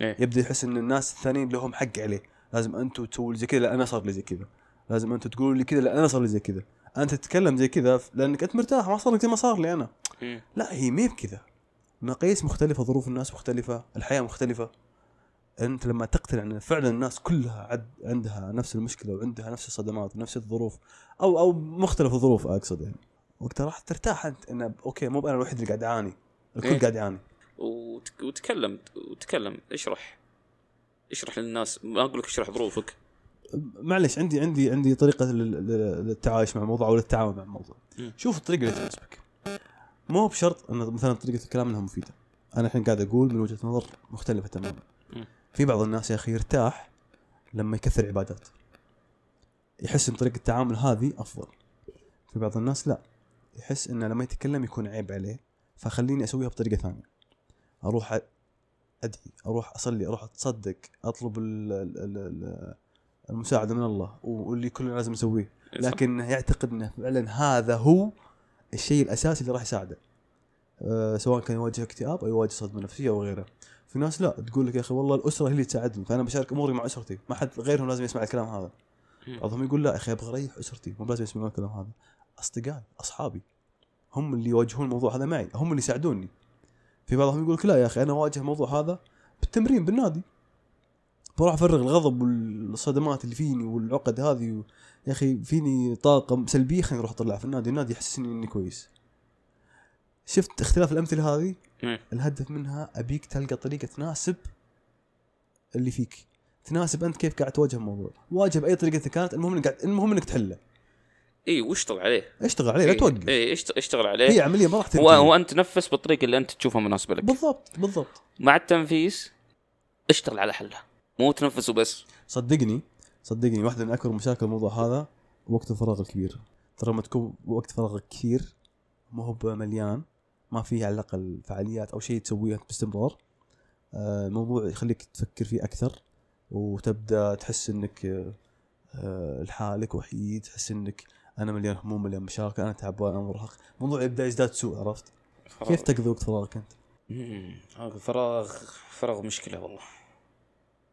B: إيه.
A: يبدأ يحس إن الناس الثانيين لهم حق عليه. لازم أنتم تسووا زي كذا لا أنا صار لي زي كذا. لازم أنتم تقولوا لي كذا لا أنا صار لي زي كذا. أنت تتكلم زي كذا لأنك أنت مرتاح ما صار لك زي ما صار لي أنا.
B: مم.
A: لا هي مو بكذا مقاييس مختلفة ظروف الناس مختلفة الحياة مختلفة. أنت لما تقتنع إن فعلا الناس كلها عد عندها نفس المشكلة وعندها نفس الصدمات ونفس الظروف أو أو مختلف الظروف أقصد يعني. وقتها راح ترتاح أنت انه okay مو أنا الوحيد اللي قاعد اعاني الكل
B: إيه.
A: قاعد يعاني.
B: وت- وتكلم وتكلم اشرح اشرح للناس ما أقول لك اشرح ظروفك.
A: معلش عندي عندي عندي طريقة لل- لل- للتعايش مع الموضوع أو للتعامل مع الموضوع. شوف الطريقة اللي تناسبك مو بشرط إن مثلا طريقة الكلام إنها مفيدة. أنا الحين قاعد أقول من وجهة نظر مختلفة تماما. في بعض الناس يا أخي يرتاح لما يكثر عبادات يحس إن طريقة التعامل هذه أفضل. في بعض الناس لا. يحس إنه لما يتكلم يكون عيب عليه فخليني أسويها بطريقة ثانية. أروح أدعي أروح أصلي أروح أتصدق أطلب ال ال ال ال المساعدة من الله واللي كلنا لازم نسويه. لكن يعتقد إنه فعلا هذا هو الشيء الأساسي اللي راح يساعده. أه سواء كان يواجه اكتئاب أو يواجه صدمة نفسية أو غيره. في ناس لا تقول لك يا أخي والله الأسرة هي اللي تساعدني فأنا بشارك أموري مع أسرتي. ما حد غيرهم لازم يسمع الكلام هذا. بعضهم يقول لا يا أخي أبغى أريح أسرتي مو لازم يسمعون الكلام هذا. اصدقائي أصحابي هم اللي يواجهون الموضوع هذا معي هم اللي يساعدوني. في بعضهم يقول لك لا يا أخي أنا أواجه الموضوع هذا بالتمرين بالنادي. بروح أفرغ الغضب والصدمات اللي فيني والعقد هذه و... يا أخي فيني طاقة سلبية خليني أروح أطلعها في النادي. النادي يحسسني إني كويس. شفت اختلاف الأمثلة هذه؟
B: مم.
A: الهدف منها أبيك تلقى طريقة تناسب اللي فيك. تناسب أنت كيف قاعد تواجه الموضوع. واجه باي طريقة كانت المهم إنك قاعد المهم إنك تحله.
B: اي واشتغل عليه.
A: اشتغل عليه لا
B: إيه،
A: توقف.
B: اي اشت- اشتغل
A: هي
B: عليه
A: عملية ما راح تنتهي.
B: وانت تنفس بالطريقة اللي أنت تشوفها مناسبة لك.
A: بالضبط بالضبط.
B: مع التنفيس اشتغل على حلها مو تنفس وبس.
A: صدقني صدقني واحدة من أكبر مشاكل الموضوع هذا وقت الفراغ الكبير. ترى لما تكون وقت فراغك كثير ما هو مليان ما فيه على الأقل فعاليات أو شيء تسويه باستمرار. آه، الموضوع يخليك تفكر فيه أكثر وتبدأ تحس إنك آه، آه، لحالك وحيد تحس إنك أنا مليان هموم مليان مشاكل أنا تعبان أنا مرهق. الموضوع يبدأ يزداد سوء عرفت؟ كيف تقضي وقت فراغك
B: أنت؟ هذا فراغ فراغ مشكلة والله.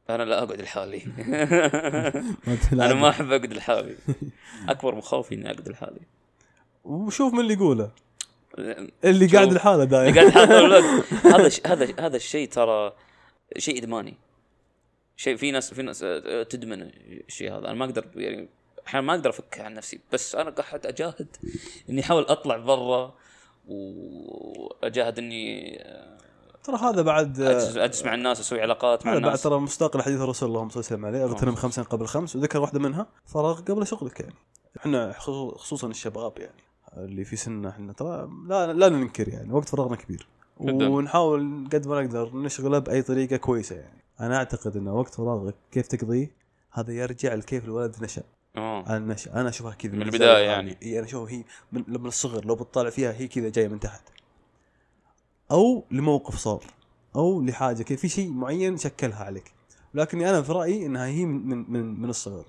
B: أنا لا أقعد لحالي.
A: أنا.
B: ما أحب أقعد لحالي. أكبر مخاوفي إني أقعد لحالي.
A: وشوف من اللي يقوله.
B: اللي
A: اللي. قاعد لحاله دايم.
B: قاعد حاط الوقت هذا ش- هذا هذا الشيء ترى شيء إدماني. شيء في ناس في ناس آه، تدمن الشيء هذا. أنا ما أقدر يعني أحيانا ما أقدر أفك عن نفسي بس أنا قاعد أجاهد إني أحاول أطلع برا وأجاهد إني آه،
A: ترى هذا بعد
B: اجلس مع الناس أسوي علاقات مع
A: هذا بعد
B: الناس.
A: ترى مصداق لحديث الرسول اللهم صل وسلم عليه. اغتنم خمسا قبل خمس وذكر واحدة منها فراغ قبل شغلك يعني. إحنا خصو- خصوصا الشباب يعني. اللي في سننا إحنا ترى لا لا ننكر يعني وقت فراغنا كبير
B: جداً.
A: ونحاول قد ما نقدر نشغله بأي طريقة كويسة يعني أنا أعتقد إن وقت فراغك كيف تقضيه هذا يرجع لكيف الولد نشأ
B: آه.
A: عن النشأ أنا أشوفها كذا
B: من
A: هذه.
B: يعني.
A: إي أنا أشوفها هي من, من الصغر لو بتطالع فيها هي كذا جاية من تحت أو لموقف صار أو لحاجة كذا في شيء معين شكلها عليك لكني أنا في رأيي إنها هي من من من, من الصغر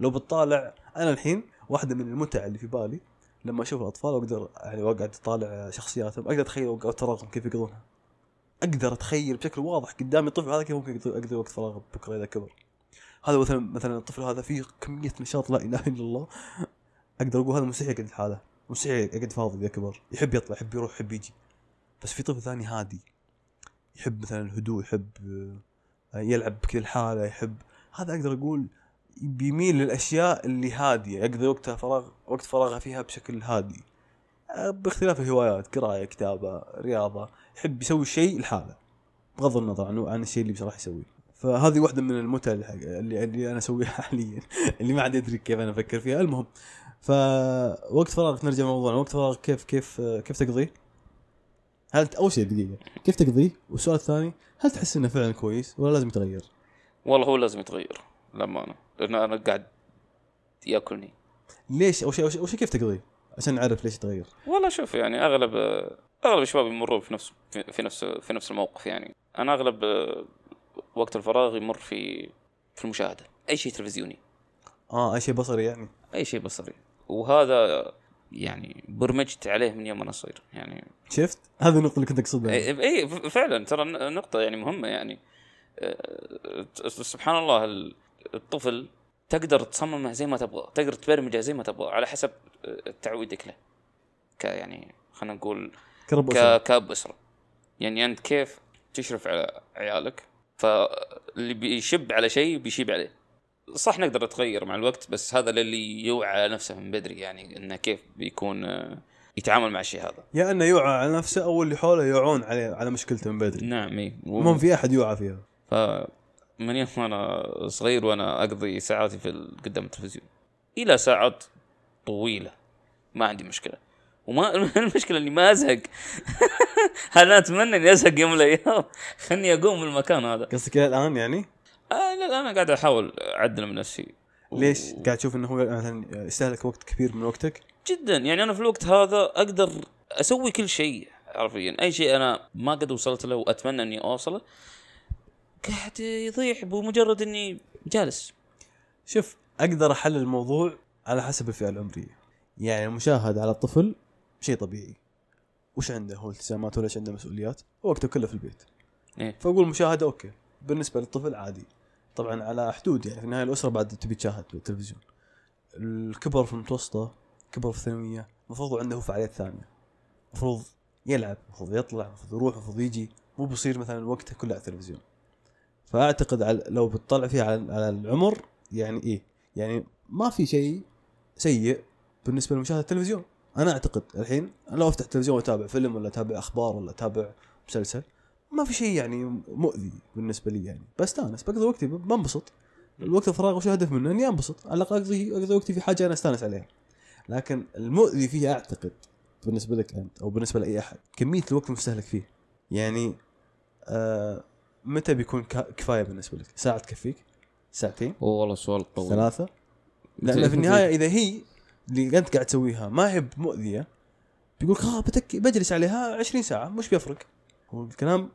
A: لو بتطالع أنا الحين واحدة من المتع اللي في بالي لما أشوف الأطفال واقدر يعني وأقعد أطالع شخصياتهم أقدر أتخيل وقت فراغهم كيف يقضونها. أقدر أتخيل بشكل واضح قدامي الطفل هذا كيف ممكن يقضي وقت فراغه بكرة إذا كبر. هذا مثلا مثلا الطفل هذا فيه كمية نشاط لا إله إلا الله. أقدر أقول هذا مستحيل يقعد لحاله مستحيل يقعد فاضي إذا كبر يحب يطلع يحب يروح يحب يجي. بس في طفل ثاني هادي يحب مثلا الهدوء يحب آه، يلعب كذا لحاله يحب. هذا أقدر أقول بيميل للأشياء اللي هادية يقضي وقتها فراغ وقت فراغه فيها بشكل هادي آه، باختلاف الهوايات قرايه كتابة رياضة يحب يسوي شيء لحاله بغض النظر عن عن الشيء اللي راح يسويه فهذه واحدة من المتع اللي, اللي, أنا أسويها حاليا اللي ما عاد أدري كيف أنا أفكر فيها المهم فوقت فراغك نرجع لموضوعنا وقت فراغك كيف كيف كيف تقضيه؟ هل أول شيء دقيقة كيف تقضيه؟ والسؤال الثاني هل تحس إنه فعلا كويس ولا لازم يتغير؟
B: والله هو لازم يتغير للأمانة لأن أنا قاعد يأكلني.
A: ليش؟ شيء, أول شيء كيف تقضيه؟ عشان نعرف ليش يتغير.
B: والله شوف يعني أغلب أغلب الشباب يمرون في نفس في نفس في نفس الموقف يعني. أنا أغلب وقت الفراغ يمر في في المشاهدة. أي شيء تلفزيوني.
A: آه أي شيء بصري يعني.
B: أي شيء بصري. وهذا يعني برمجت عليه من يوم أنا صغير يعني.
A: شفت؟ هذه النقطة اللي كنت
B: أقصدها. إي فعلا ترى نقطة يعني مهمة يعني. آه، سبحان الله ال- الطفل تقدر تصممه زي ما تبغى تقدر تبرمجه زي ما تبغى على حسب آه، تعويدك له. ك يعني خلينا نقول
A: كرب.
B: ك... كاب أسرة. يعني أنت كيف تشرف على عيالك فاللي بيشب على شيء بيشيب عليه. صح نقدر نتغير مع الوقت بس هذا للي يوعى على نفسه من بدري يعني إنه كيف بيكون آه، يتعامل مع الشيء هذا.
A: يا إنه يوعى على نفسه أو اللي حوله يوعون عليه على مشكلته من بدري.
B: نعم اي
A: ما في أحد يوعى فيها.
B: فمن يوم أنا صغير وأنا أقضي ساعاتي في قدام التلفزيون. إلى ساعات طويلة. ما عندي مشكلة. وما المشكلة إني ما أزهق. أنا أتمنى إني أزهق يوم من الأيام؟ خلني أقوم من المكان هذا.
A: قصدك إلى الآن يعني؟
B: آه لا أنا قاعد أحاول أعدل من نفسي. و-
A: ليش قاعد تشوف إنه هو مثلا يستهلك وقت كبير من وقتك؟
B: جدا. يعني أنا في الوقت هذا أقدر أسوي كل شيء حرفيا. أي شيء أنا ما قد وصلت له وأتمنى إني أوصله قاعد يضيع بمجرد إني جالس.
A: شوف أقدر أحلل الموضوع على حسب الفئة العمرية. يعني المشاهد على الطفل شيء طبيعي. وش عنده؟ هو التزامات ولا عنده مسؤوليات؟ وقته كله في البيت.
B: إيه.
A: فأقول مشاهدة أوكي. بالنسبة للطفل عادي. طبعا على حدود يعني في النهاية الأسرة بعد تبي تشاهد بالتلفزيون. الكبر في المتوسطة كبر في الثانوية المفروض عنده فعاليات ثانية المفروض يلعب المفروض يطلع المفروض يروح المفروض يجي. مو بيصير مثلا وقته كله على التلفزيون. فأعتقد على لو بتطلع فيها على, العمر يعني إيه؟ يعني ما في شيء سيء بالنسبة لمشاهدة التلفزيون. أنا أعتقد الحين أنا لو أفتح التلفزيون وأتابع فيلم ولا أتابع أخبار ولا أتابع مسلسل ما في شيء يعني مؤذي بالنسبة لي يعني. بستانس بقضي وقتي بنبسط. الوقت الفراغ وش الهدف منه إني أنبسط. على الأقل اقضي أقضي وقتي في حاجة أنا أستانس عليها. لكن المؤذي فيه أعتقد بالنسبة لك أنت أو بالنسبة لأي أحد كمية الوقت المستهلك فيه. يعني آه متى بيكون كفاية بالنسبة لك؟ ساعة تكفيك؟ ساعتين؟
B: هو والله سؤال طويل
A: ثلاثة؟ لأن في النهاية إذا هي اللي أنت قاعد تسويها ما هي مؤذيه بيقول آه بتك بجلس عليها 20 ساعة مش بيفرق هو الكلام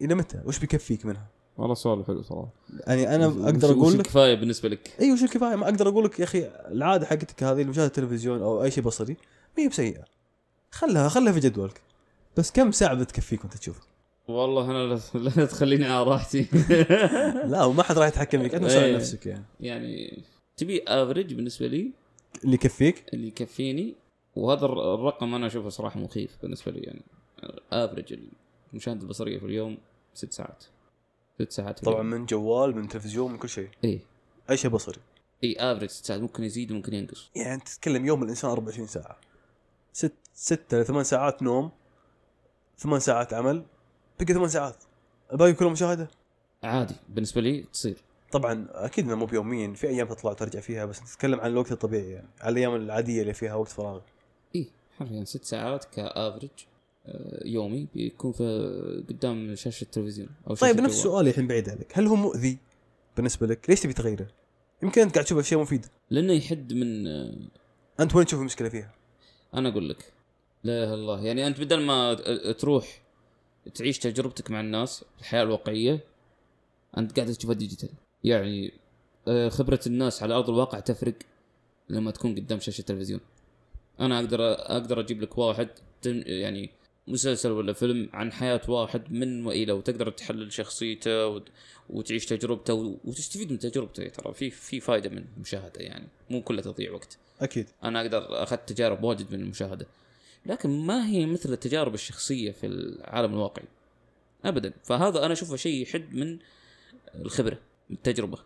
A: إلى متى؟ وش بيكفيك منها؟
C: والله سؤال حلو صراحة
A: يعني
C: أنا
A: أقدر
C: أقول
A: لك
C: الكفاية بالنسبة لك؟
A: اي وش الكفاية ما أقدر أقول لك يا أخي العادة حقتك هذه لمشاهده التلفزيون أو أي شيء بصري ما هي بسيئة خلها خلها في جدولك بس كم ساعة بتكفيك وأنت تشوف
C: والله أنا لا- تخليني على راحتي.
A: لا وما حد راح يتحكم فيك. أنت مسؤول
C: إيه.
A: نفسك يعني؟
C: يعني تبي average بالنسبة لي؟
A: اللي يكفيك؟
C: اللي يكفيني. وهذا الر- الرقم أنا أشوفه صراحة مخيف بالنسبة لي يعني. average المشاهده البصرية في اليوم ست ساعات. ست ساعات في
A: طبعا
C: اليوم.
A: من جوال من تلفزيون من كل شيء.
C: اي
A: أي شيء بصري.
C: إي average ست ساعات. ممكن يزيد وممكن ينقص.
A: يعني أنت تتكلم يوم الإنسان 24 ساعة. ست ستة إلى ثمان ساعات نوم. ثمان ساعات عمل. بقي ثمان ساعات. الباقي كله مشاهدة؟
C: عادي بالنسبة لي تصير.
A: طبعا أكيد إنه مو بيوميا في أيام تطلع وترجع فيها بس انت تتكلم عن الوقت الطبيعي يعني على الأيام العادية اللي فيها وقت فراغ.
C: اي حرفيا ست ساعات ك average آه، يومي بيكون في قدام شاشة التلفزيون أو شاشة
A: طيب نفس. سؤالي الحين بعيد عليك. هل هو مؤذي بالنسبة لك؟ ليش تبي تغيره؟ يمكن أنت قاعد تشوف أشياء مفيدة.
C: لأنه يحد من آه،
A: أنت وين تشوف المشكلة فيها؟
C: أنا أقول لك. لا إله إلا الله. يعني أنت بدل ما تروح تعيش تجربتك مع الناس الحياة الواقعية أنت قاعد تشوفها ديجيتال يعني آه، خبرة الناس على أرض الواقع تفرق لما تكون قدام شاشة التلفزيون أنا أقدر أقدر أجيب لك واحد يعني مسلسل ولا فيلم عن حياة واحد من والى وتقدر تحلل شخصيته وت- وتعيش تجربته وتستفيد من تجربته ترى في في فائده من المشاهدة يعني مو كلها تضييع وقت.
A: أكيد.
C: أنا أقدر أخذت تجارب واجد من المشاهدة. لكن ما هي مثل التجارب الشخصية في العالم الواقعي. ابدا. فهذا أنا أشوفه شيء يحد من الخبرة من التجربة.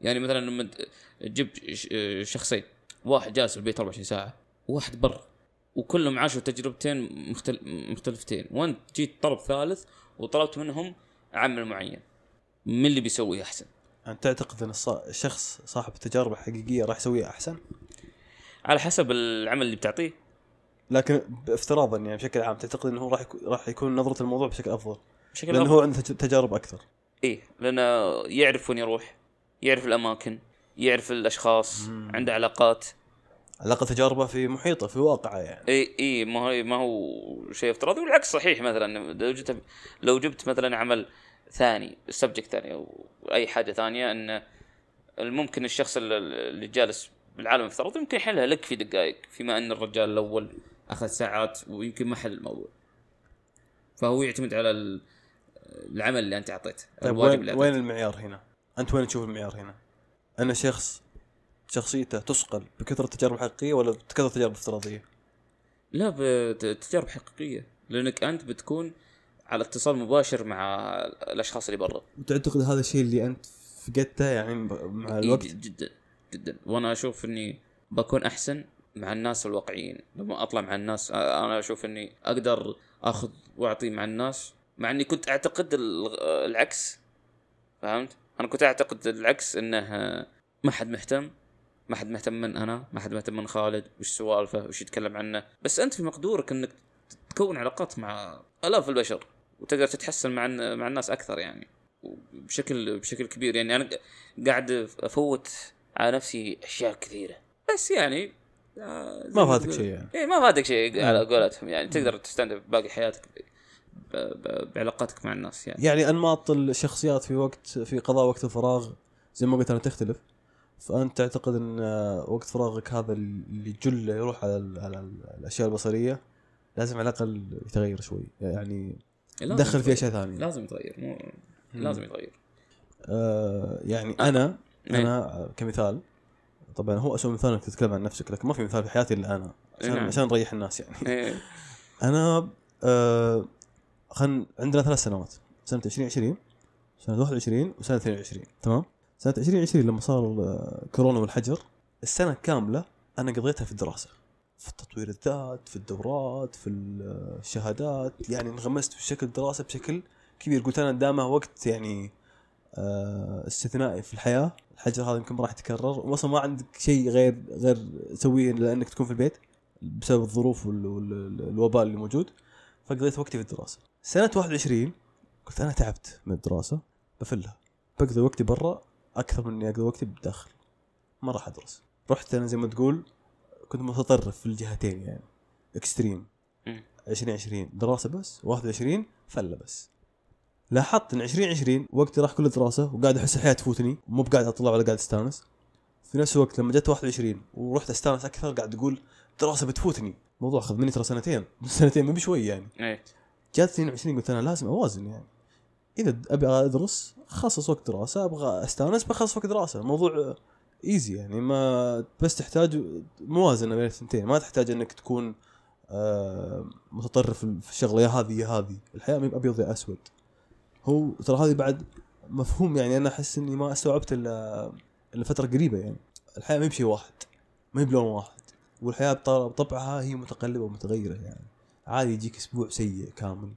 C: يعني مثلا لما تجيب شخصين. واحد جالس في البيت 24 ساعة. وواحد برا وكلهم عاشوا تجربتين مختل... مختلفتين. وأنت جيت طلب ثالث وطلبت منهم عمل معين. من اللي بيسوي أحسن؟
A: أنت تعتقد إن الشخص صاحب التجارب الحقيقيه راح يسويها أحسن؟
B: على حسب العمل اللي بتعطيه.
A: لكن افتراضا يعني بشكل عام تعتقد إنه هو راح يكون راح يكون نظرة الموضوع بشكل أفضل؟
B: بشكل لأنه.
A: هو عنده تج- تجارب أكثر.
B: إيه لأنه يعرف وين يروح يعرف الأماكن يعرف الأشخاص عنده علاقات.
A: على الاقل تجاربه في محيطه في واقعه يعني.
B: اي اي ما هو ما هو شيء افتراضي والعكس صحيح مثلا. لو جبت لو جبت مثلا عمل ثاني subject ثاني أو أي حاجة ثانية ان الممكن الشخص اللي- اللي جالس بالعالم الافتراضي ممكن يحلها لك في دقائق فيما أن الرجال الأول أخذ ساعات ويمكن ما حل الموضوع فهو يعتمد على ال- العمل اللي أنت أعطيته
A: طيب وين,
B: اللي
A: وين. المعيار هنا؟ أنت وين تشوف المعيار هنا؟ أن شخص شخصيته تثقل بكثرة التجارب الحقيقية ولا بكثرة التجارب الافتراضية؟
B: لا بتجارب حقيقية لأنك أنت بتكون على اتصال مباشر مع الأشخاص اللي برا
A: وتعتقد هذا الشيء اللي أنت فقدته يعني مع الوقت؟
B: جدا جدا وأنا أشوف إني بكون أحسن مع الناس الواقعيين. لما أطلع مع الناس أنا أشوف إني أقدر أخذ وأعطي مع الناس مع إني كنت أعتقد ال- العكس. فهمت؟ أنا كنت أعتقد العكس إنه ما حد مهتم ما حد مهتم من أنا ما حد مهتم من خالد وش سوالفه وش يتكلم عنه. بس أنت في مقدورك إنك تكون علاقات مع آلاف البشر وتقدر تتحسن مع مع الناس أكثر يعني. بشكل بشكل كبير يعني. أنا قاعد أفوت على نفسي أشياء كثيرة. بس يعني
A: ما فاتك شيء يعني.
B: إيه ما فاتك شيء على قولتهم يعني. تقدر تستمتع باقي حياتك بعلاقاتك مع الناس يعني.
A: يعني أنماط الشخصيات في وقت في قضاء وقت الفراغ زي ما قلت أنا تختلف. فأنت تعتقد أن وقت فراغك هذا اللي جله يروح على, ال- على ال- الأشياء البصرية لازم على الأقل يتغير شوي. يعني
C: لازم
A: دخل في. اشياء ثانية
C: لازم يتغير مو لازم يتغير.
A: آه يعني أنا
B: إيه.
A: أنا كمثال طبعا هو اسوء مثال إنك تتكلم عن نفسك لكن ما في مثال في حياتي إلا أنا عشان,
B: نعم.
A: عشان نريح الناس يعني
B: إيه.
A: أنا آه خل عندنا ثلاث سنوات سنة 2020 سنة 21 وسنة 22 تمام سنة 2020 لما صار آه، كورونا والحجر السنة كاملة أنا قضيتها في الدراسة في تطوير الذات في الدورات في الشهادات يعني انغمست في شكل دراسه بشكل كبير قلت أنا دامه وقت يعني آه استثنائي في الحياة. الحجر هذا يمكن ما راح يتكرر. واصلا ما عندك شيء غير غير تسويه إلا إنك تكون في البيت بسبب الظروف والوباء اللي موجود. فقضيت وقتي في الدراسة. سنة 21 قلت أنا تعبت من الدراسة بفلها. بقضي وقتي برا أكثر من إني أقضي وقتي بالداخل ما راح أدرس. رحت أنا زي ما تقول كنت متطرف في الجهتين يعني. اكستريم
B: مم.
A: 2020 دراسة بس. 21 فلة بس. لاحظت إن 2020 وقتي راح كله دراسة وقاعد أحس الحياة تفوتني مو بقاعد أطلع ولا قاعد أستانس. في نفس الوقت لما جت 21 ورحت أستانس أكثر قاعد أقول دراسة بتفوتني. الموضوع اخذ مني ترى سنتين سنتين مو بشوي يعني.
B: إيه.
A: جات 22 قلت أنا لازم أوازن يعني. إذا أبي أدرس أخصص وقت دراسة أبغى أستانس بخصص وقت دراسة. الموضوع ايزي يعني ما بس تحتاج موازنة بين الثنتين. ما تحتاج إنك تكون آه، متطرف في الشغلة يا هذه يا هذه. الحياة ما أبيض يا أسود. هو ترى هذه بعد مفهوم يعني أنا أحس إني ما استوعبت إلا إلا فترة قريبة يعني. الحياة ما هي بشيء واحد ما هي بلون واحد والحياة بط- بطبعها هي متقلبة ومتغيرة يعني. عادي يجيك أسبوع سيء كامل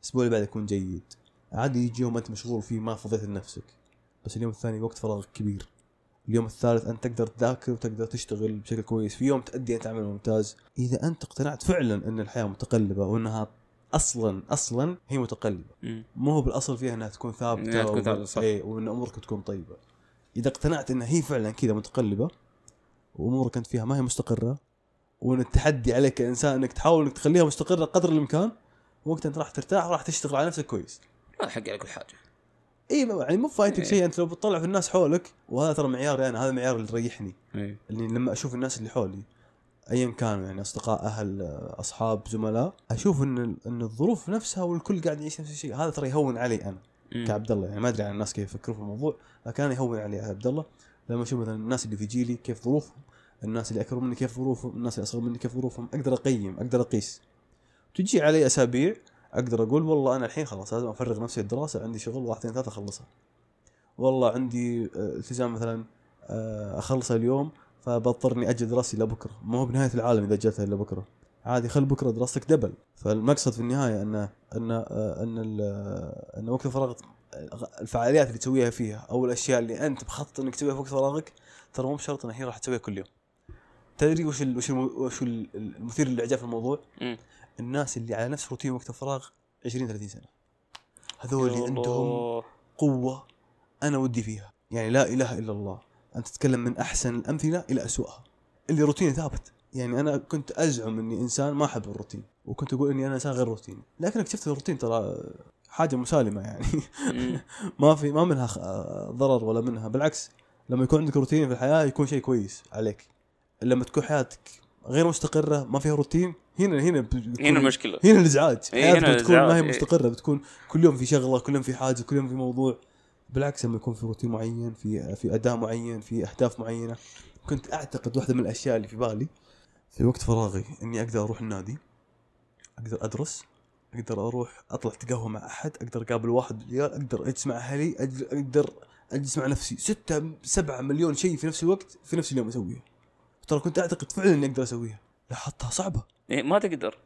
A: الأسبوع اللي بعده يكون جيد. عادي يجي يوم أنت مشغول فيه ما فضيت لنفسك بس اليوم الثاني وقت فراغ كبير. اليوم الثالث أنت تقدر تذاكر وتقدر تشتغل بشكل كويس في يوم تأدي انت عمل ممتاز. إذا أنت اقتنعت فعلا إن الحياة متقلبة وإنها أصلا أصلا هي متقلبة
B: مم.
A: مو هو بالأصل فيها إنها تكون ثابتة
B: إنها تكون ثابتة، صح.
A: إيه وإن أمورك تكون طيبة إذا اقتنعت إنها هي فعلا كذا متقلبة وأمورك أنت فيها ما هي مستقرة وإن التحدي عليك كإنسان إنك تحاول إنك تخليها مستقرة قدر الإمكان وقتها أنت راح ترتاح وراح تشتغل على نفسك كويس
B: ما حق على كل حاجة
A: اي يعني مو فايتك
B: إيه.
A: شيء أنت لو بتطلع في الناس حولك وهذا ترى معياري أنا هذا معيار اللي يريحني
B: اي
A: اللي لما أشوف الناس اللي حولي ايا كانوا يعني أصدقاء أهل أصحاب زملاء. أشوف إن إن الظروف نفسها والكل قاعد يعيش نفس الشيء. هذا ترى يهون علي
B: أنا.
A: كعبد الله يعني ما أدري عن الناس كيف يفكروا في الموضوع لكن أنا يهون علي عبد الله لما أشوف مثلا الناس اللي في جيلي كيف ظروفهم الناس اللي أكبر مني كيف ظروفهم الناس اللي أصغر مني كيف ظروفهم أقدر أقيم أقدر أقيس. تجي علي أسابيع أقدر أقول والله أنا الحين خلاص لازم أفرغ نفسي الدراسه عندي شغل واحد اثنين ثلاثة أخلصها. والله عندي آه، التزام مثلا آه، أخلصه اليوم فبضطر اني أجل دراستي لبكرة. ما هو بنهاية العالم إذا اجلتها الا بكره عادي خل بكرة دراستك دبل. فالمقصد في النهاية أن أن آه، ان أن وقت الفراغ الفعاليات اللي تسويها فيها أو الأشياء اللي أنت مخطط إنك تسويها في وقت فراغك ترى مو بشرط إنها هي راح تسويها كل يوم. تدري وش ال وش ال وش ال- المثير للاعجاب في الموضوع. الناس اللي على نفس روتين وقت الفراغ 20 30 سنة. هذول اللي عندهم. قوة أنا ودي فيها. يعني لا إله إلا الله. أنت تتكلم من أحسن الأمثلة إلى أسوأها. اللي روتيني ثابت. يعني أنا كنت أزعم إني إنسان ما أحب الروتين وكنت أقول إني أنا إنسان غير روتيني. لكن اكتشفت الروتين ترى حاجة مسالمة يعني. ما في ما منها ضرر ولا منها. بالعكس لما يكون عندك روتين في الحياة يكون شيء كويس عليك. لما تكون حياتك غير مستقرة ما فيها روتين هنا هنا
B: هنا المشكلة
A: هنا
B: الإزعاج.
A: حياتك بتكون ما هي
B: إيه.
A: مستقرة بتكون كل يوم في شغلة كل يوم في حاجة كل يوم في موضوع. بالعكس لما يكون في روتين معين في في أداء معين في أهداف معينة. كنت أعتقد واحدة من الأشياء اللي في بالي في وقت فراغي إني أقدر أروح النادي أقدر أدرس أقدر أروح أطلع اتقهوى مع أحد أقدر أقابل واحد بالريال أقدر أجلس مع أهلي أقدر أجلس مع نفسي. ستة سبعة مليون شيء في نفس الوقت في نفس اليوم أسويه. ترى كنت أعتقد فعلا إني أقدر أسويها. لاحظتها صعبة.
B: إيه ما تقدر.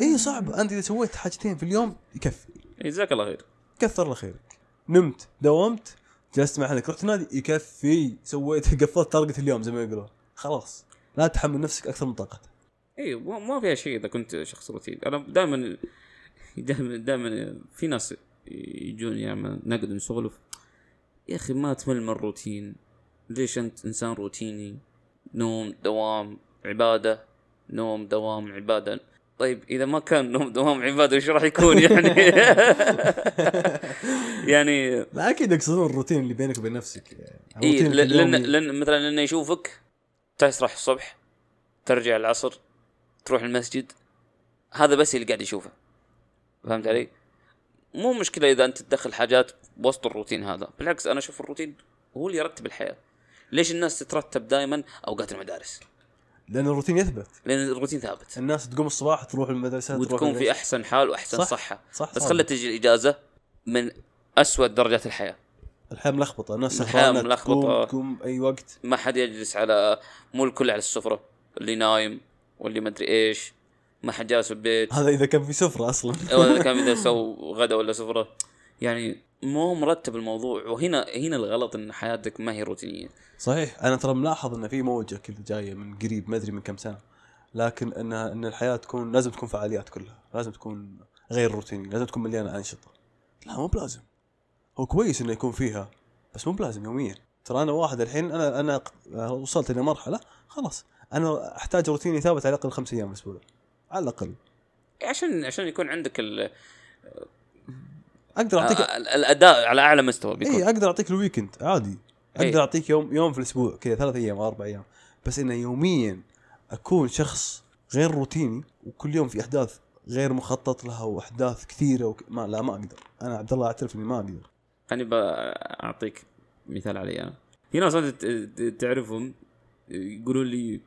A: إي صعب أنت إذا سويت حاجتين في اليوم يكفي.
B: جزاك الله خير.
A: كثر الله خيرك نمت داومت جلست مع اهلك رحت نادي يكفي سويت قفلت target اليوم زي ما يقولون. خلاص. لا تحمل نفسك أكثر من طاقتك.
B: اي ما فيها شيء إذا كنت شخص روتين. أنا دائما دائما دائما في ناس يجون يعني نقد نسولف يا أخي ما تمل من الروتين. ليش أنت إنسان روتيني؟ نوم دوام عبادة. نوم دوام عبادة. طيب إذا ما كان نوم دوام عبادة إيش راح يكون يعني يعني
A: لا أكيد يقصدون الروتين اللي بينك وبين نفسك يعني الروتين لأن.
B: لأن مثلا لأنه يشوفك تسرح الصبح ترجع العصر تروح المسجد هذا بس اللي قاعد يشوفه فهمت علي؟ مو مشكلة إذا أنت تدخل حاجات وسط الروتين هذا بالعكس أنا أشوف الروتين هو اللي يرتب الحياة ليش الناس تترتب دائما أوقات المدارس؟
A: لأن الروتين يثبت.
B: لأن الروتين ثابت.
A: الناس تقوم الصباح تروح المدرسة تروح
B: وتكون في. أحسن حال وأحسن
A: صح،
B: صحة.
A: صح
B: بس خلت تجي الإجازة من أسود درجات الحياة.
A: الحياة ملخبطة الناس
B: الحياة
A: سهرانة
B: ملخبطة.
A: تقوم, أي وقت.
B: ما حد يجلس على مو الكل على السفرة. اللي نايم واللي ما أدري إيش. ما حد جالس في البيت.
A: هذا إذا كان في سفرة أصلا.
B: ولا كان إذا سووا غدا ولا سفرة. يعني مو مرتب الموضوع وهنا هنا الغلط إن حياتك ما هي روتينية.
A: صحيح. أنا ترى ملاحظ ان في موجة كذا جاية من قريب ما أدري من كم سنة. لكن إن إن الحياة تكون لازم تكون فعاليات كلها. لازم تكون غير روتينية لازم تكون مليانة أنشطة. لا مو بلازم. هو كويس إنه يكون فيها بس مو بلازم يوميا. ترى أنا واحد الحين أنا أنا وصلت إلى مرحلة خلاص. أنا أحتاج روتيني ثابت على الأقل خمس أيام في الأسبوع على الأقل.
B: عشان عشان يكون عندك ال-
A: أقدر اعطيك
B: ال- الأداء على أعلى مستوى بيكون.
A: اي أقدر أعطيك ال weekend عادي.
B: إيه.
A: أقدر أعطيك يوم يوم في الأسبوع كذا ثلاث أيام أربع أيام. بس إنه يوميا أكون شخص غير روتيني وكل يوم في أحداث غير مخطط لها وأحداث كثيرة وك... ما لا ما أقدر. أنا عبد الله أعترف إني ما أقدر.
B: خليني بعطيك مثال علي أنا. في ناس انت تعرفهم يقولوا لي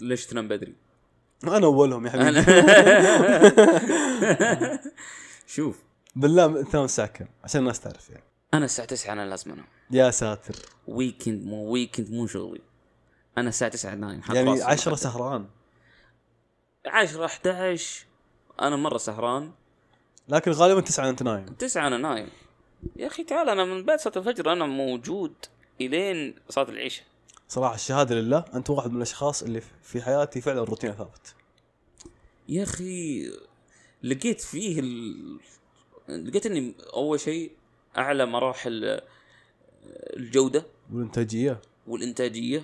B: ليش تنام بدري؟
A: أنا أولهم يا حبيبي.
B: شوف
A: بالله تنام الساعة كم عشان الناس تعرف يعني.
B: أنا الساعة 9 أنا لازم أنام.
A: يا ساتر.
B: weekend مو weekend مو شغلي. أنا الساعة 9 نايم
A: يعني
B: راسي.
A: 10
B: بالمخدة.
A: سهران.
B: 10 11 أنا مرة سهران.
A: لكن غالبا 9 انت نايم.
B: 9 أنا نايم. يا أخي تعال أنا من بعد صلاه الفجر أنا موجود إلين صلاة العشاء.
A: صراحة الشهادة لله أنت واحد من الأشخاص اللي في حياتي فعلا روتين ثابت.
B: يا أخي لقيت فيه ال... لقيت إني أول شيء أعلى مراحل الجودة
A: والإنتاجية.
B: والإنتاجية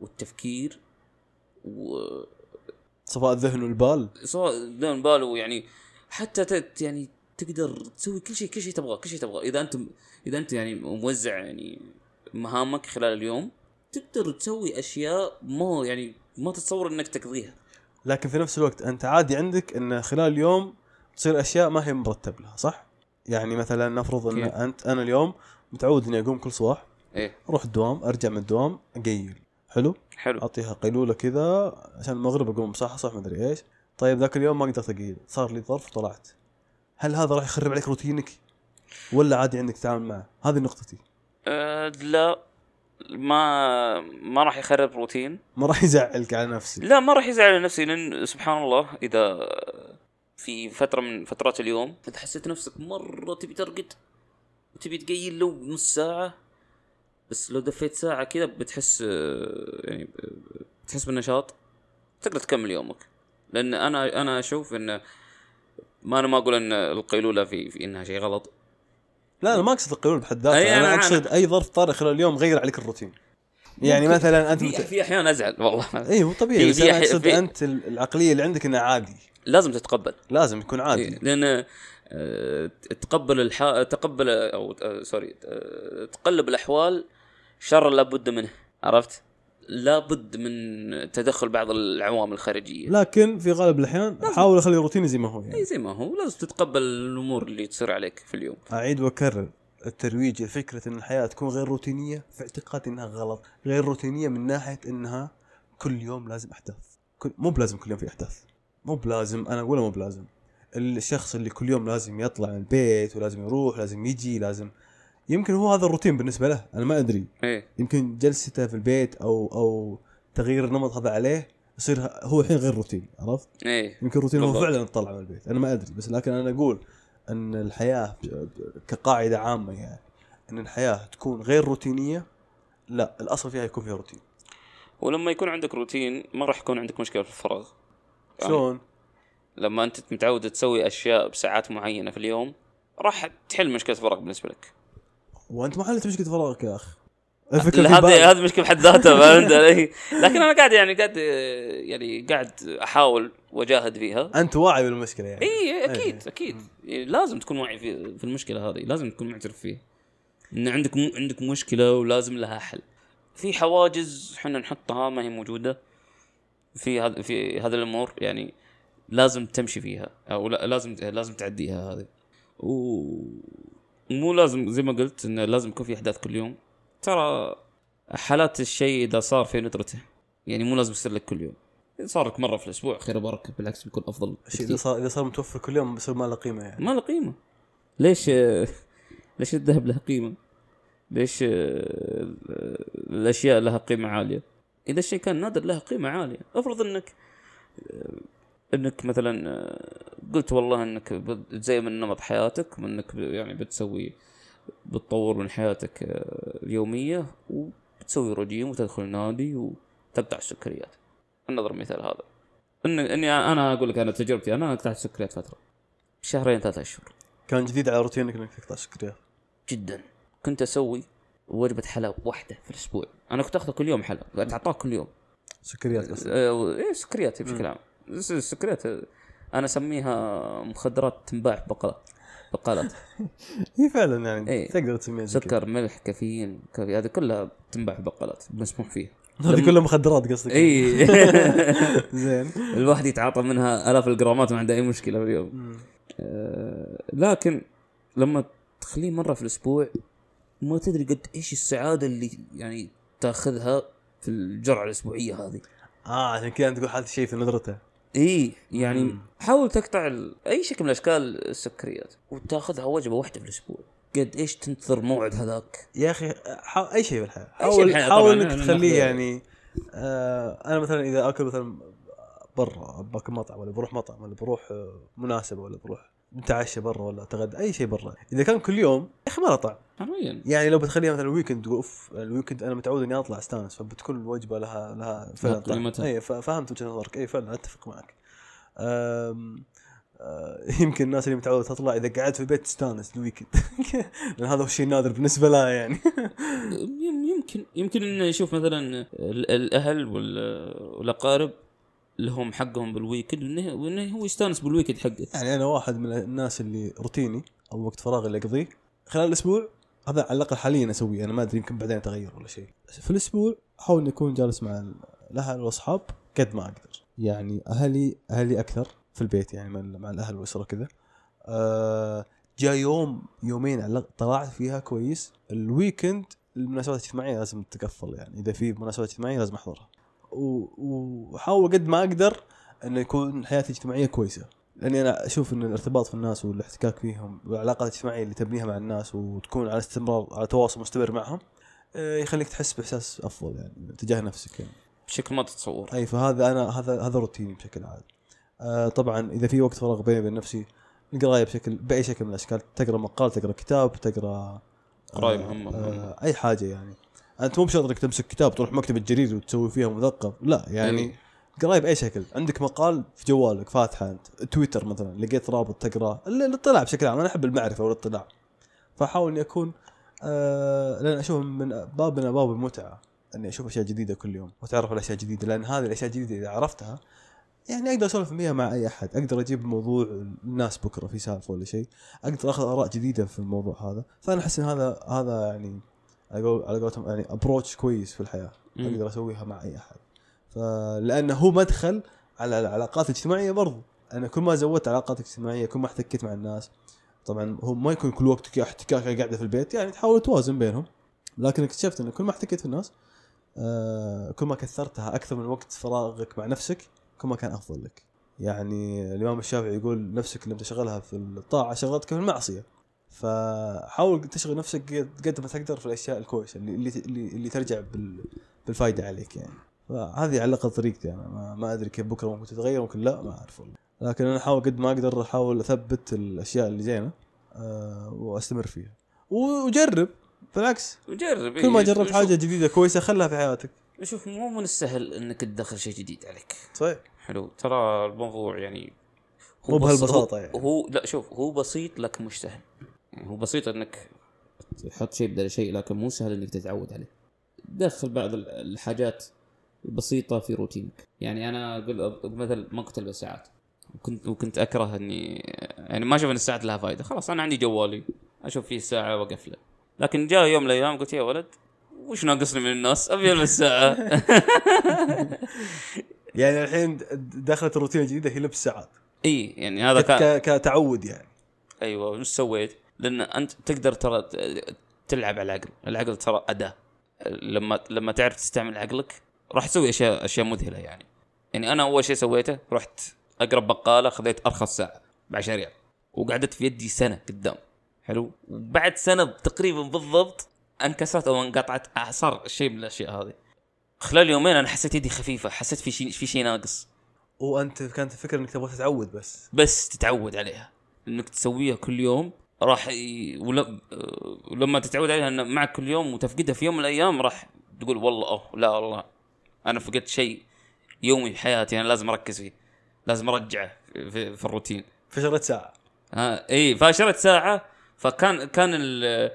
B: والتفكير و
A: صفاء الذهن والبال.
B: سواء دون باله يعني حتى ت... يعني تقدر تسوي كل شيء كل شيء تبغاه كل شيء تبغاه. إذا أنت إذا أنت يعني موزع يعني مهامك خلال اليوم تقدر تسوي أشياء ما يعني ما تتصور إنك تقضيها.
A: لكن في نفس الوقت أنت عادي عندك إن خلال اليوم تصير أشياء ما هي مرتب لها صح؟ يعني مثلا نفرض إن
B: كيف؟
A: أنت أنا اليوم متعود إني أقوم كل صباح
B: إيه.
A: أروح الدوام أرجع من الدوام أقيل. حلو؟
B: حلو.
A: أعطيها قيلولة كذا عشان المغرب أقوم صح صح مدري إيش. طيب ذاك اليوم ما قدرت أقيل. صار لي ظرف وطلعت. هل هذا راح يخرب عليك روتينك؟ ولا عادي عندك تتعامل معه؟ هذه نقطتي.
B: أه لا. ما ما راح يخرب روتين.
A: ما راح يزعلك على نفسك.
B: لا ما راح يزعل نفسي لأن سبحان الله إذا في فترة من فترات اليوم. اذا حسيت نفسك مرة تبي ترقد؟ وتبي تقيل لو نص ساعة؟ بس لو دفيت ساعة كذا بتحس يعني بتحس بالنشاط. تقدر تكمل يومك. لأن أنا أنا أشوف إن ما أنا ما أقول إن القيلولة في, في إنها شيء غلط.
A: لا أنا ما أقصد القيلولة بحد ذاتها.
B: أي
A: أنا
B: أنا-
A: أقصد أي ظرف طارئ خلال اليوم غير عليك الروتين. يعني مثلا أنت
B: في,
A: مت...
B: في أحيان أزعل والله.
A: اي هو طبيعي.
B: في-
A: بس
B: في أنا
A: أقصد
B: في-
A: أنت ال- العقلية اللي عندك إنها عادي.
B: لازم تتقبل.
A: لازم يكون عادي.
B: لأن آه، تقبل الح... تقبل أو آه، sorry آه، تقلب الأحوال شر لابد منه عرفت؟ لابد من تدخل بعض العوامل الخارجية.
A: لكن في غالب الأحيان احاول اخلي روتيني زي ما هو يعني.
B: اي زي ما هو. لازم تتقبل الأمور اللي تصير عليك في اليوم.
A: أعيد وأكرر الترويج لفكره إن الحياة تكون غير روتينية في اعتقادي إنها غلط غير روتينية من ناحية إنها كل يوم لازم أحداث. كل مو بلازم كل يوم في أحداث. مو بلازم أنا أقول مو بلازم. الشخص اللي كل يوم لازم يطلع من البيت ولازم يروح لازم يجي لازم يمكن هو هذا الروتين بالنسبة له أنا ما أدري.
B: إيه.
A: يمكن جلسته في البيت أو أو تغيير النمط هذا عليه يصير هو الحين غير روتين عرفت؟
B: إيه.
A: يمكن روتين هو. فعلا تطلع من البيت أنا ما أدري. بس لكن أنا أقول أن الحياة كقاعدة عامة يعني أن الحياة تكون غير روتينية لا الأصل فيها يكون فيها روتين.
B: ولما يكون عندك روتين ما راح يكون عندك مشكلة في الفراغ.
A: شلون؟
B: لما انت متعود تسوي أشياء بساعات معينة في اليوم راح تحل مشكلة فراغ بالنسبة لك.
A: وانت ما حلت مشكلة فراغك يا اخ الفكرة
B: هذه. هذه مشكلة بحد ذاتها فهمت علي؟ لكن أنا قاعد يعني قاعد يعني قاعد أحاول وأجاهد فيها.
A: أنت واعي بالمشكلة يعني.
B: اي أكيد
A: إيه.
B: أكيد. لازم تكون واعي في, في المشكلة هذه لازم تكون معترف فيها. إن عندك م... عندك مشكلة ولازم لها حل. في حواجز إحنا نحطها ما هي موجودة. في هذا في هذه الأمور يعني لازم تمشي فيها أو لا لازم لازم تعديها هذه و مو لازم زي ما قلت انه لازم يكون في أحداث كل يوم ترى حالات الشيء إذا صار في ندرته يعني مو لازم يصير لك كل يوم إذا صار لك مرة في الأسبوع خير وبركة بالعكس بيكون
A: أفضل
B: إذا.
A: صار إذا صار متوفر كل يوم بيصير ما له قيمة يعني
B: ما له قيمة ليش ليش الذهب له قيمة؟ ليش الأشياء لها قيمة عالية؟ إذا الشيء كان نادر له قيمة عالية، افرض إنك إنك مثلا قلت والله إنك بتزين نمط حياتك وانك ب- يعني بتسوي بتطور من حياتك اليومية وبتسوي رجيم وتدخل النادي وتقطع السكريات. نضرب مثال هذا. إن إني أنا أقول لك أنا تجربتي أنا قطعت السكريات فترة. شهرين ثلاثة أشهر.
A: كان جديد على روتينك إنك تقطع سكريات
B: جدا. كنت أسوي وجبة حلا واحدة في الأسبوع. أنا كنت اخذها كل يوم حلا تعطاك كل يوم.
A: سكريات قصدي
B: آه، إيه سكريات بشكل عام. الس- السكريات آه، أنا أسميها مخدرات تنباع في بقالات
A: هي فعلا يعني
B: إيه.
A: تقدر تسميها.
B: سكر ملح كافيين كافي هذه كلها تنباع في بقالات مسموح فيها.
A: هذه كلها مخدرات قصدك
B: اي
A: زين.
B: الواحد يتعاطى منها آلاف الجرامات ما عنده أي مشكلة في اليوم. آه، لكن لما تخليه مرة في الأسبوع ما تدري قد إيش السعادة اللي يعني تأخذها في الجرعة الأسبوعية هذه.
A: آه عشان كذا أنت تقول حاطط شيء في نظرته.
B: إي يعني
A: مم.
B: حاول تقطع أي شكل من اشكال السكريات وتأخذها وجبة واحدة في الأسبوع. قد إيش تنتظر موعد هذاك؟
A: يا أخي حا... أي شيء بالحياة.
B: أي شيء
A: حاول
B: بالحياة
A: حاول.
B: إنك
A: تخليه يعني آه أنا مثلا إذا أكل مثلا برا باكل مطعم ولا بروح مطعم ولا بروح آه، مناسبه ولا بروح نتعشى برا ولا اتغدى أي شيء برا. إذا كان كل يوم يا أخي ما له طعم.
B: حرفيا.
A: يعني لو بتخليها مثلا ال weekend تقول أوف ال weekend أنا متعود إني أطلع استانس فبتكون الوجبة لها لها فعلا طعم. اي فهمت وجهة نظرك. اي فعلا أتفق معك. أم... آه، يمكن الناس اللي متعودة تطلع إذا قعدت في البيت تستانس ال weekend لأن هذا هو الشيء النادر بالنسبة لها يعني.
B: يم- يمكن يمكن انه يشوف مثلا ال- الأهل وال- والأقارب لهم حقهم بال weekend وانه وإنه هو يستانس بال weekend حقه.
A: يعني أنا واحد من الناس اللي روتيني أو وقت فراغي اللي أقضيه خلال الأسبوع هذا على الأقل حاليا أسويه. أنا ما أدري يمكن بعدين أتغير ولا شيء. في الأسبوع أحاول إني أكون جالس مع ال- الأهل والأصحاب قد ما أقدر. يعني أهلي أهلي أكثر في البيت يعني مع, الأهل والأسرة كذا آه جاء يوم يومين طلعت فيها كويس. الويكند المناسبات الاجتماعية لازم تقفل يعني إذا في مناسبات اجتماعية لازم أحضرها. واحاول قد ما أقدر إنه يكون حياتي الاجتماعية كويسة. لأني أنا أشوف إن الارتباط في الناس والاحتكاك فيهم والعلاقات الاجتماعية اللي تبنيها مع الناس وتكون على استمرار على تواصل مستمر معهم آه، يخليك تحس بإحساس أفضل يعني تجاه نفسك يعني.
B: بشكل ما تتصور.
A: أي فهذا أنا هذا هذا روتيني بشكل عام. آه طبعا إذا في وقت فراغ بيني وبين نفسي القراية بشكل بأي شكل من الأشكال تقرأ مقال تقرأ كتاب تقرأ
B: قراية
A: آه،
B: مهمة.
A: آه أي حاجة يعني. أنت مو بشرط إنك تمسك كتاب تروح مكتبة جرير وتسوي فيها مثقف. لا يعني
B: أي.
A: قرايه باي شكل. عندك مقال في جوالك فاتحة أنت تويتر مثلا لقيت رابط تقرا ال- الاطلاع بشكل عام. أنا أحب المعرفة والاطلاع. فأحاول إني أكون آه لأن أشوف من باب من ابواب المتعة إني أشوف أشياء جديدة كل يوم. واتعرف على اشياء جديده لأن هذه الأشياء الجديدة إذا عرفتها يعني أقدر أسولف فيها مع أي أحد. أقدر أجيب موضوع الناس بكرة في سالفة ولا شيء. أقدر أخذ آراء جديدة في الموضوع هذا. فأنا أحس إن هذا هذا يعني على قول- على قولتهم يعني ابروتش كويس في الحياة.
B: مم.
A: أقدر أسويها مع أي أحد. فلانه هو مدخل على العلاقات الاجتماعيه برضو. أنا كل ما زودت علاقات اجتماعية كل ما احتكيت مع الناس طبعا هو ما يكون كل وقتك احتكاك قاعدة في البيت يعني تحاول توازن بينهم. لكن اكتشفت انه كل ما احتكيت في الناس آه كل ما كثرتها أكثر من وقت فراغك مع نفسك كل ما كان أفضل لك. يعني الإمام الشافعي يقول نفسك لما تشغلها في الطاعة شغلتك في المعصية. فحاول تشغل نفسك قد- ما تقدر في الأشياء الكويسة اللي اللي اللي, ترجع بال بالفائده عليك يعني. فهذه على الأقل طريقتي أنا ما, ما أدري كيف بكرة ممكن تتغير ممكن لا ما أعرف والله. لكن أنا احاول قد ما أقدر أحاول أثبت الأشياء اللي زينة أه وأستمر فيها. وجرب بالعكس.
B: وجرب
A: كل ما
B: إيه.
A: جربت حاجة جديدة كويسة خلها في حياتك.
B: شوف مو من السهل إنك تدخل شيء جديد عليك.
A: صحيح.
B: حلو. ترى الموضوع يعني
A: مو
B: بس-
A: بهالبساطة
B: هو-
A: يعني.
B: هو لا شوف هو بسيط لكن مش سهل يعني هو بسيط إنك تحط شيء بدل شيء لكن مو سهل إنك تتعود عليه. دخل بعض ال- الحاجات البسيطة في روتينك. يعني أنا أقول مثل ما كنت البس ساعات وكنت وكنت أكره اني يعني ما أشوف إن الساعات لها فائدة خلاص أنا عندي جوالي. أشوف فيه الساعة واقفله لكن جاء يوم من الأيام قلت يا ولد وش ناقصني من الناس؟ أبي ألبس ساعة.
A: يعني الحين دخلت الروتين الجديده هي لبس ساعات.
B: إي يعني هذا كان
A: كتعود يعني.
B: أيوه وش سويت؟ لأن أنت تقدر ترى تلعب على العقل، العقل ترى أداة. لما لما تعرف تستعمل عقلك راح تسوي أشياء أشياء مذهلة يعني. يعني أنا أول شيء سويته رحت اقرب بقالة خذيت أرخص ساعة ب 10 ريال وقعدت في يدي سنة قدام. حلو؟ وبعد سنة تقريبا بالضبط انكسرت أو انقطعت آه، صار شيء من الأشياء هذه. خلال يومين أنا حسيت يدي خفيفة حسيت في شيء في شيء ناقص.
A: وأنت كانت الفكرة إنك تبغى تتعود بس.
B: بس تتعود عليها. إنك تسويها كل يوم راح ي... ول... ولما تتعود عليها إن معك كل يوم وتفقدها في يوم من الأيام راح تقول والله أوه لا والله أنا فقدت شيء يومي في حياتي أنا لازم أركز فيه لازم أرجعه في, في الروتين.
A: فشرت ساعة.
B: ها إي فاشرت ساعة فكان كان ال... آه،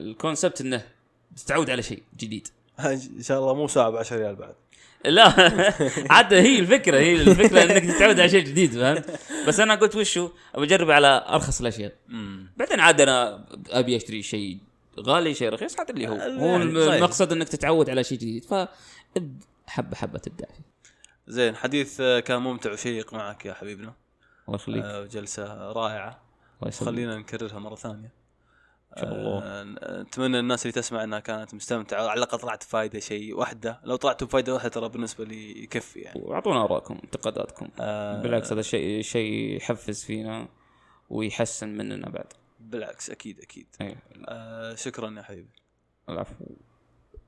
B: الكونسبت إنه تتعود على شيء جديد.
A: إن شاء الله مو ساعة ب 10 ريال بعد.
B: لا. عاد هي الفكرة هي الفكرة إنك تتعود على شيء جديد فهمت؟ بس أنا قلت وشو؟ ابى أجرب على أرخص الأشياء. بعدين عاد أنا أبي أشتري شيء غالي شيء رخيص هذا اللي هو. هو. المقصد إنك تتعود على شيء جديد. ف حبة حبة تبدأ. فيه
A: زين حديث آه، كان ممتع وشيق معك يا حبيبنا.
B: الله يخليك.
A: آه، جلسه
B: رائعة.
A: خلينا نكررها مرة ثانية.
B: ان شاء الله.
A: آه، اتمنى الناس اللي تسمع إنها كانت مستمتعة. على الأقل طلعت بفائده شيء واحدة. لو طلعت بفائده واحدة ترى بالنسبة لي يكفي يعني.
B: وأعطونا آرائكم انتقاداتكم.
A: آه،
B: بالعكس هذا شيء شيء يحفز فينا ويحسن مننا بعد.
A: بالعكس أكيد أكيد.
B: اي
A: آه، شكرا يا حبيبي.
B: العفو.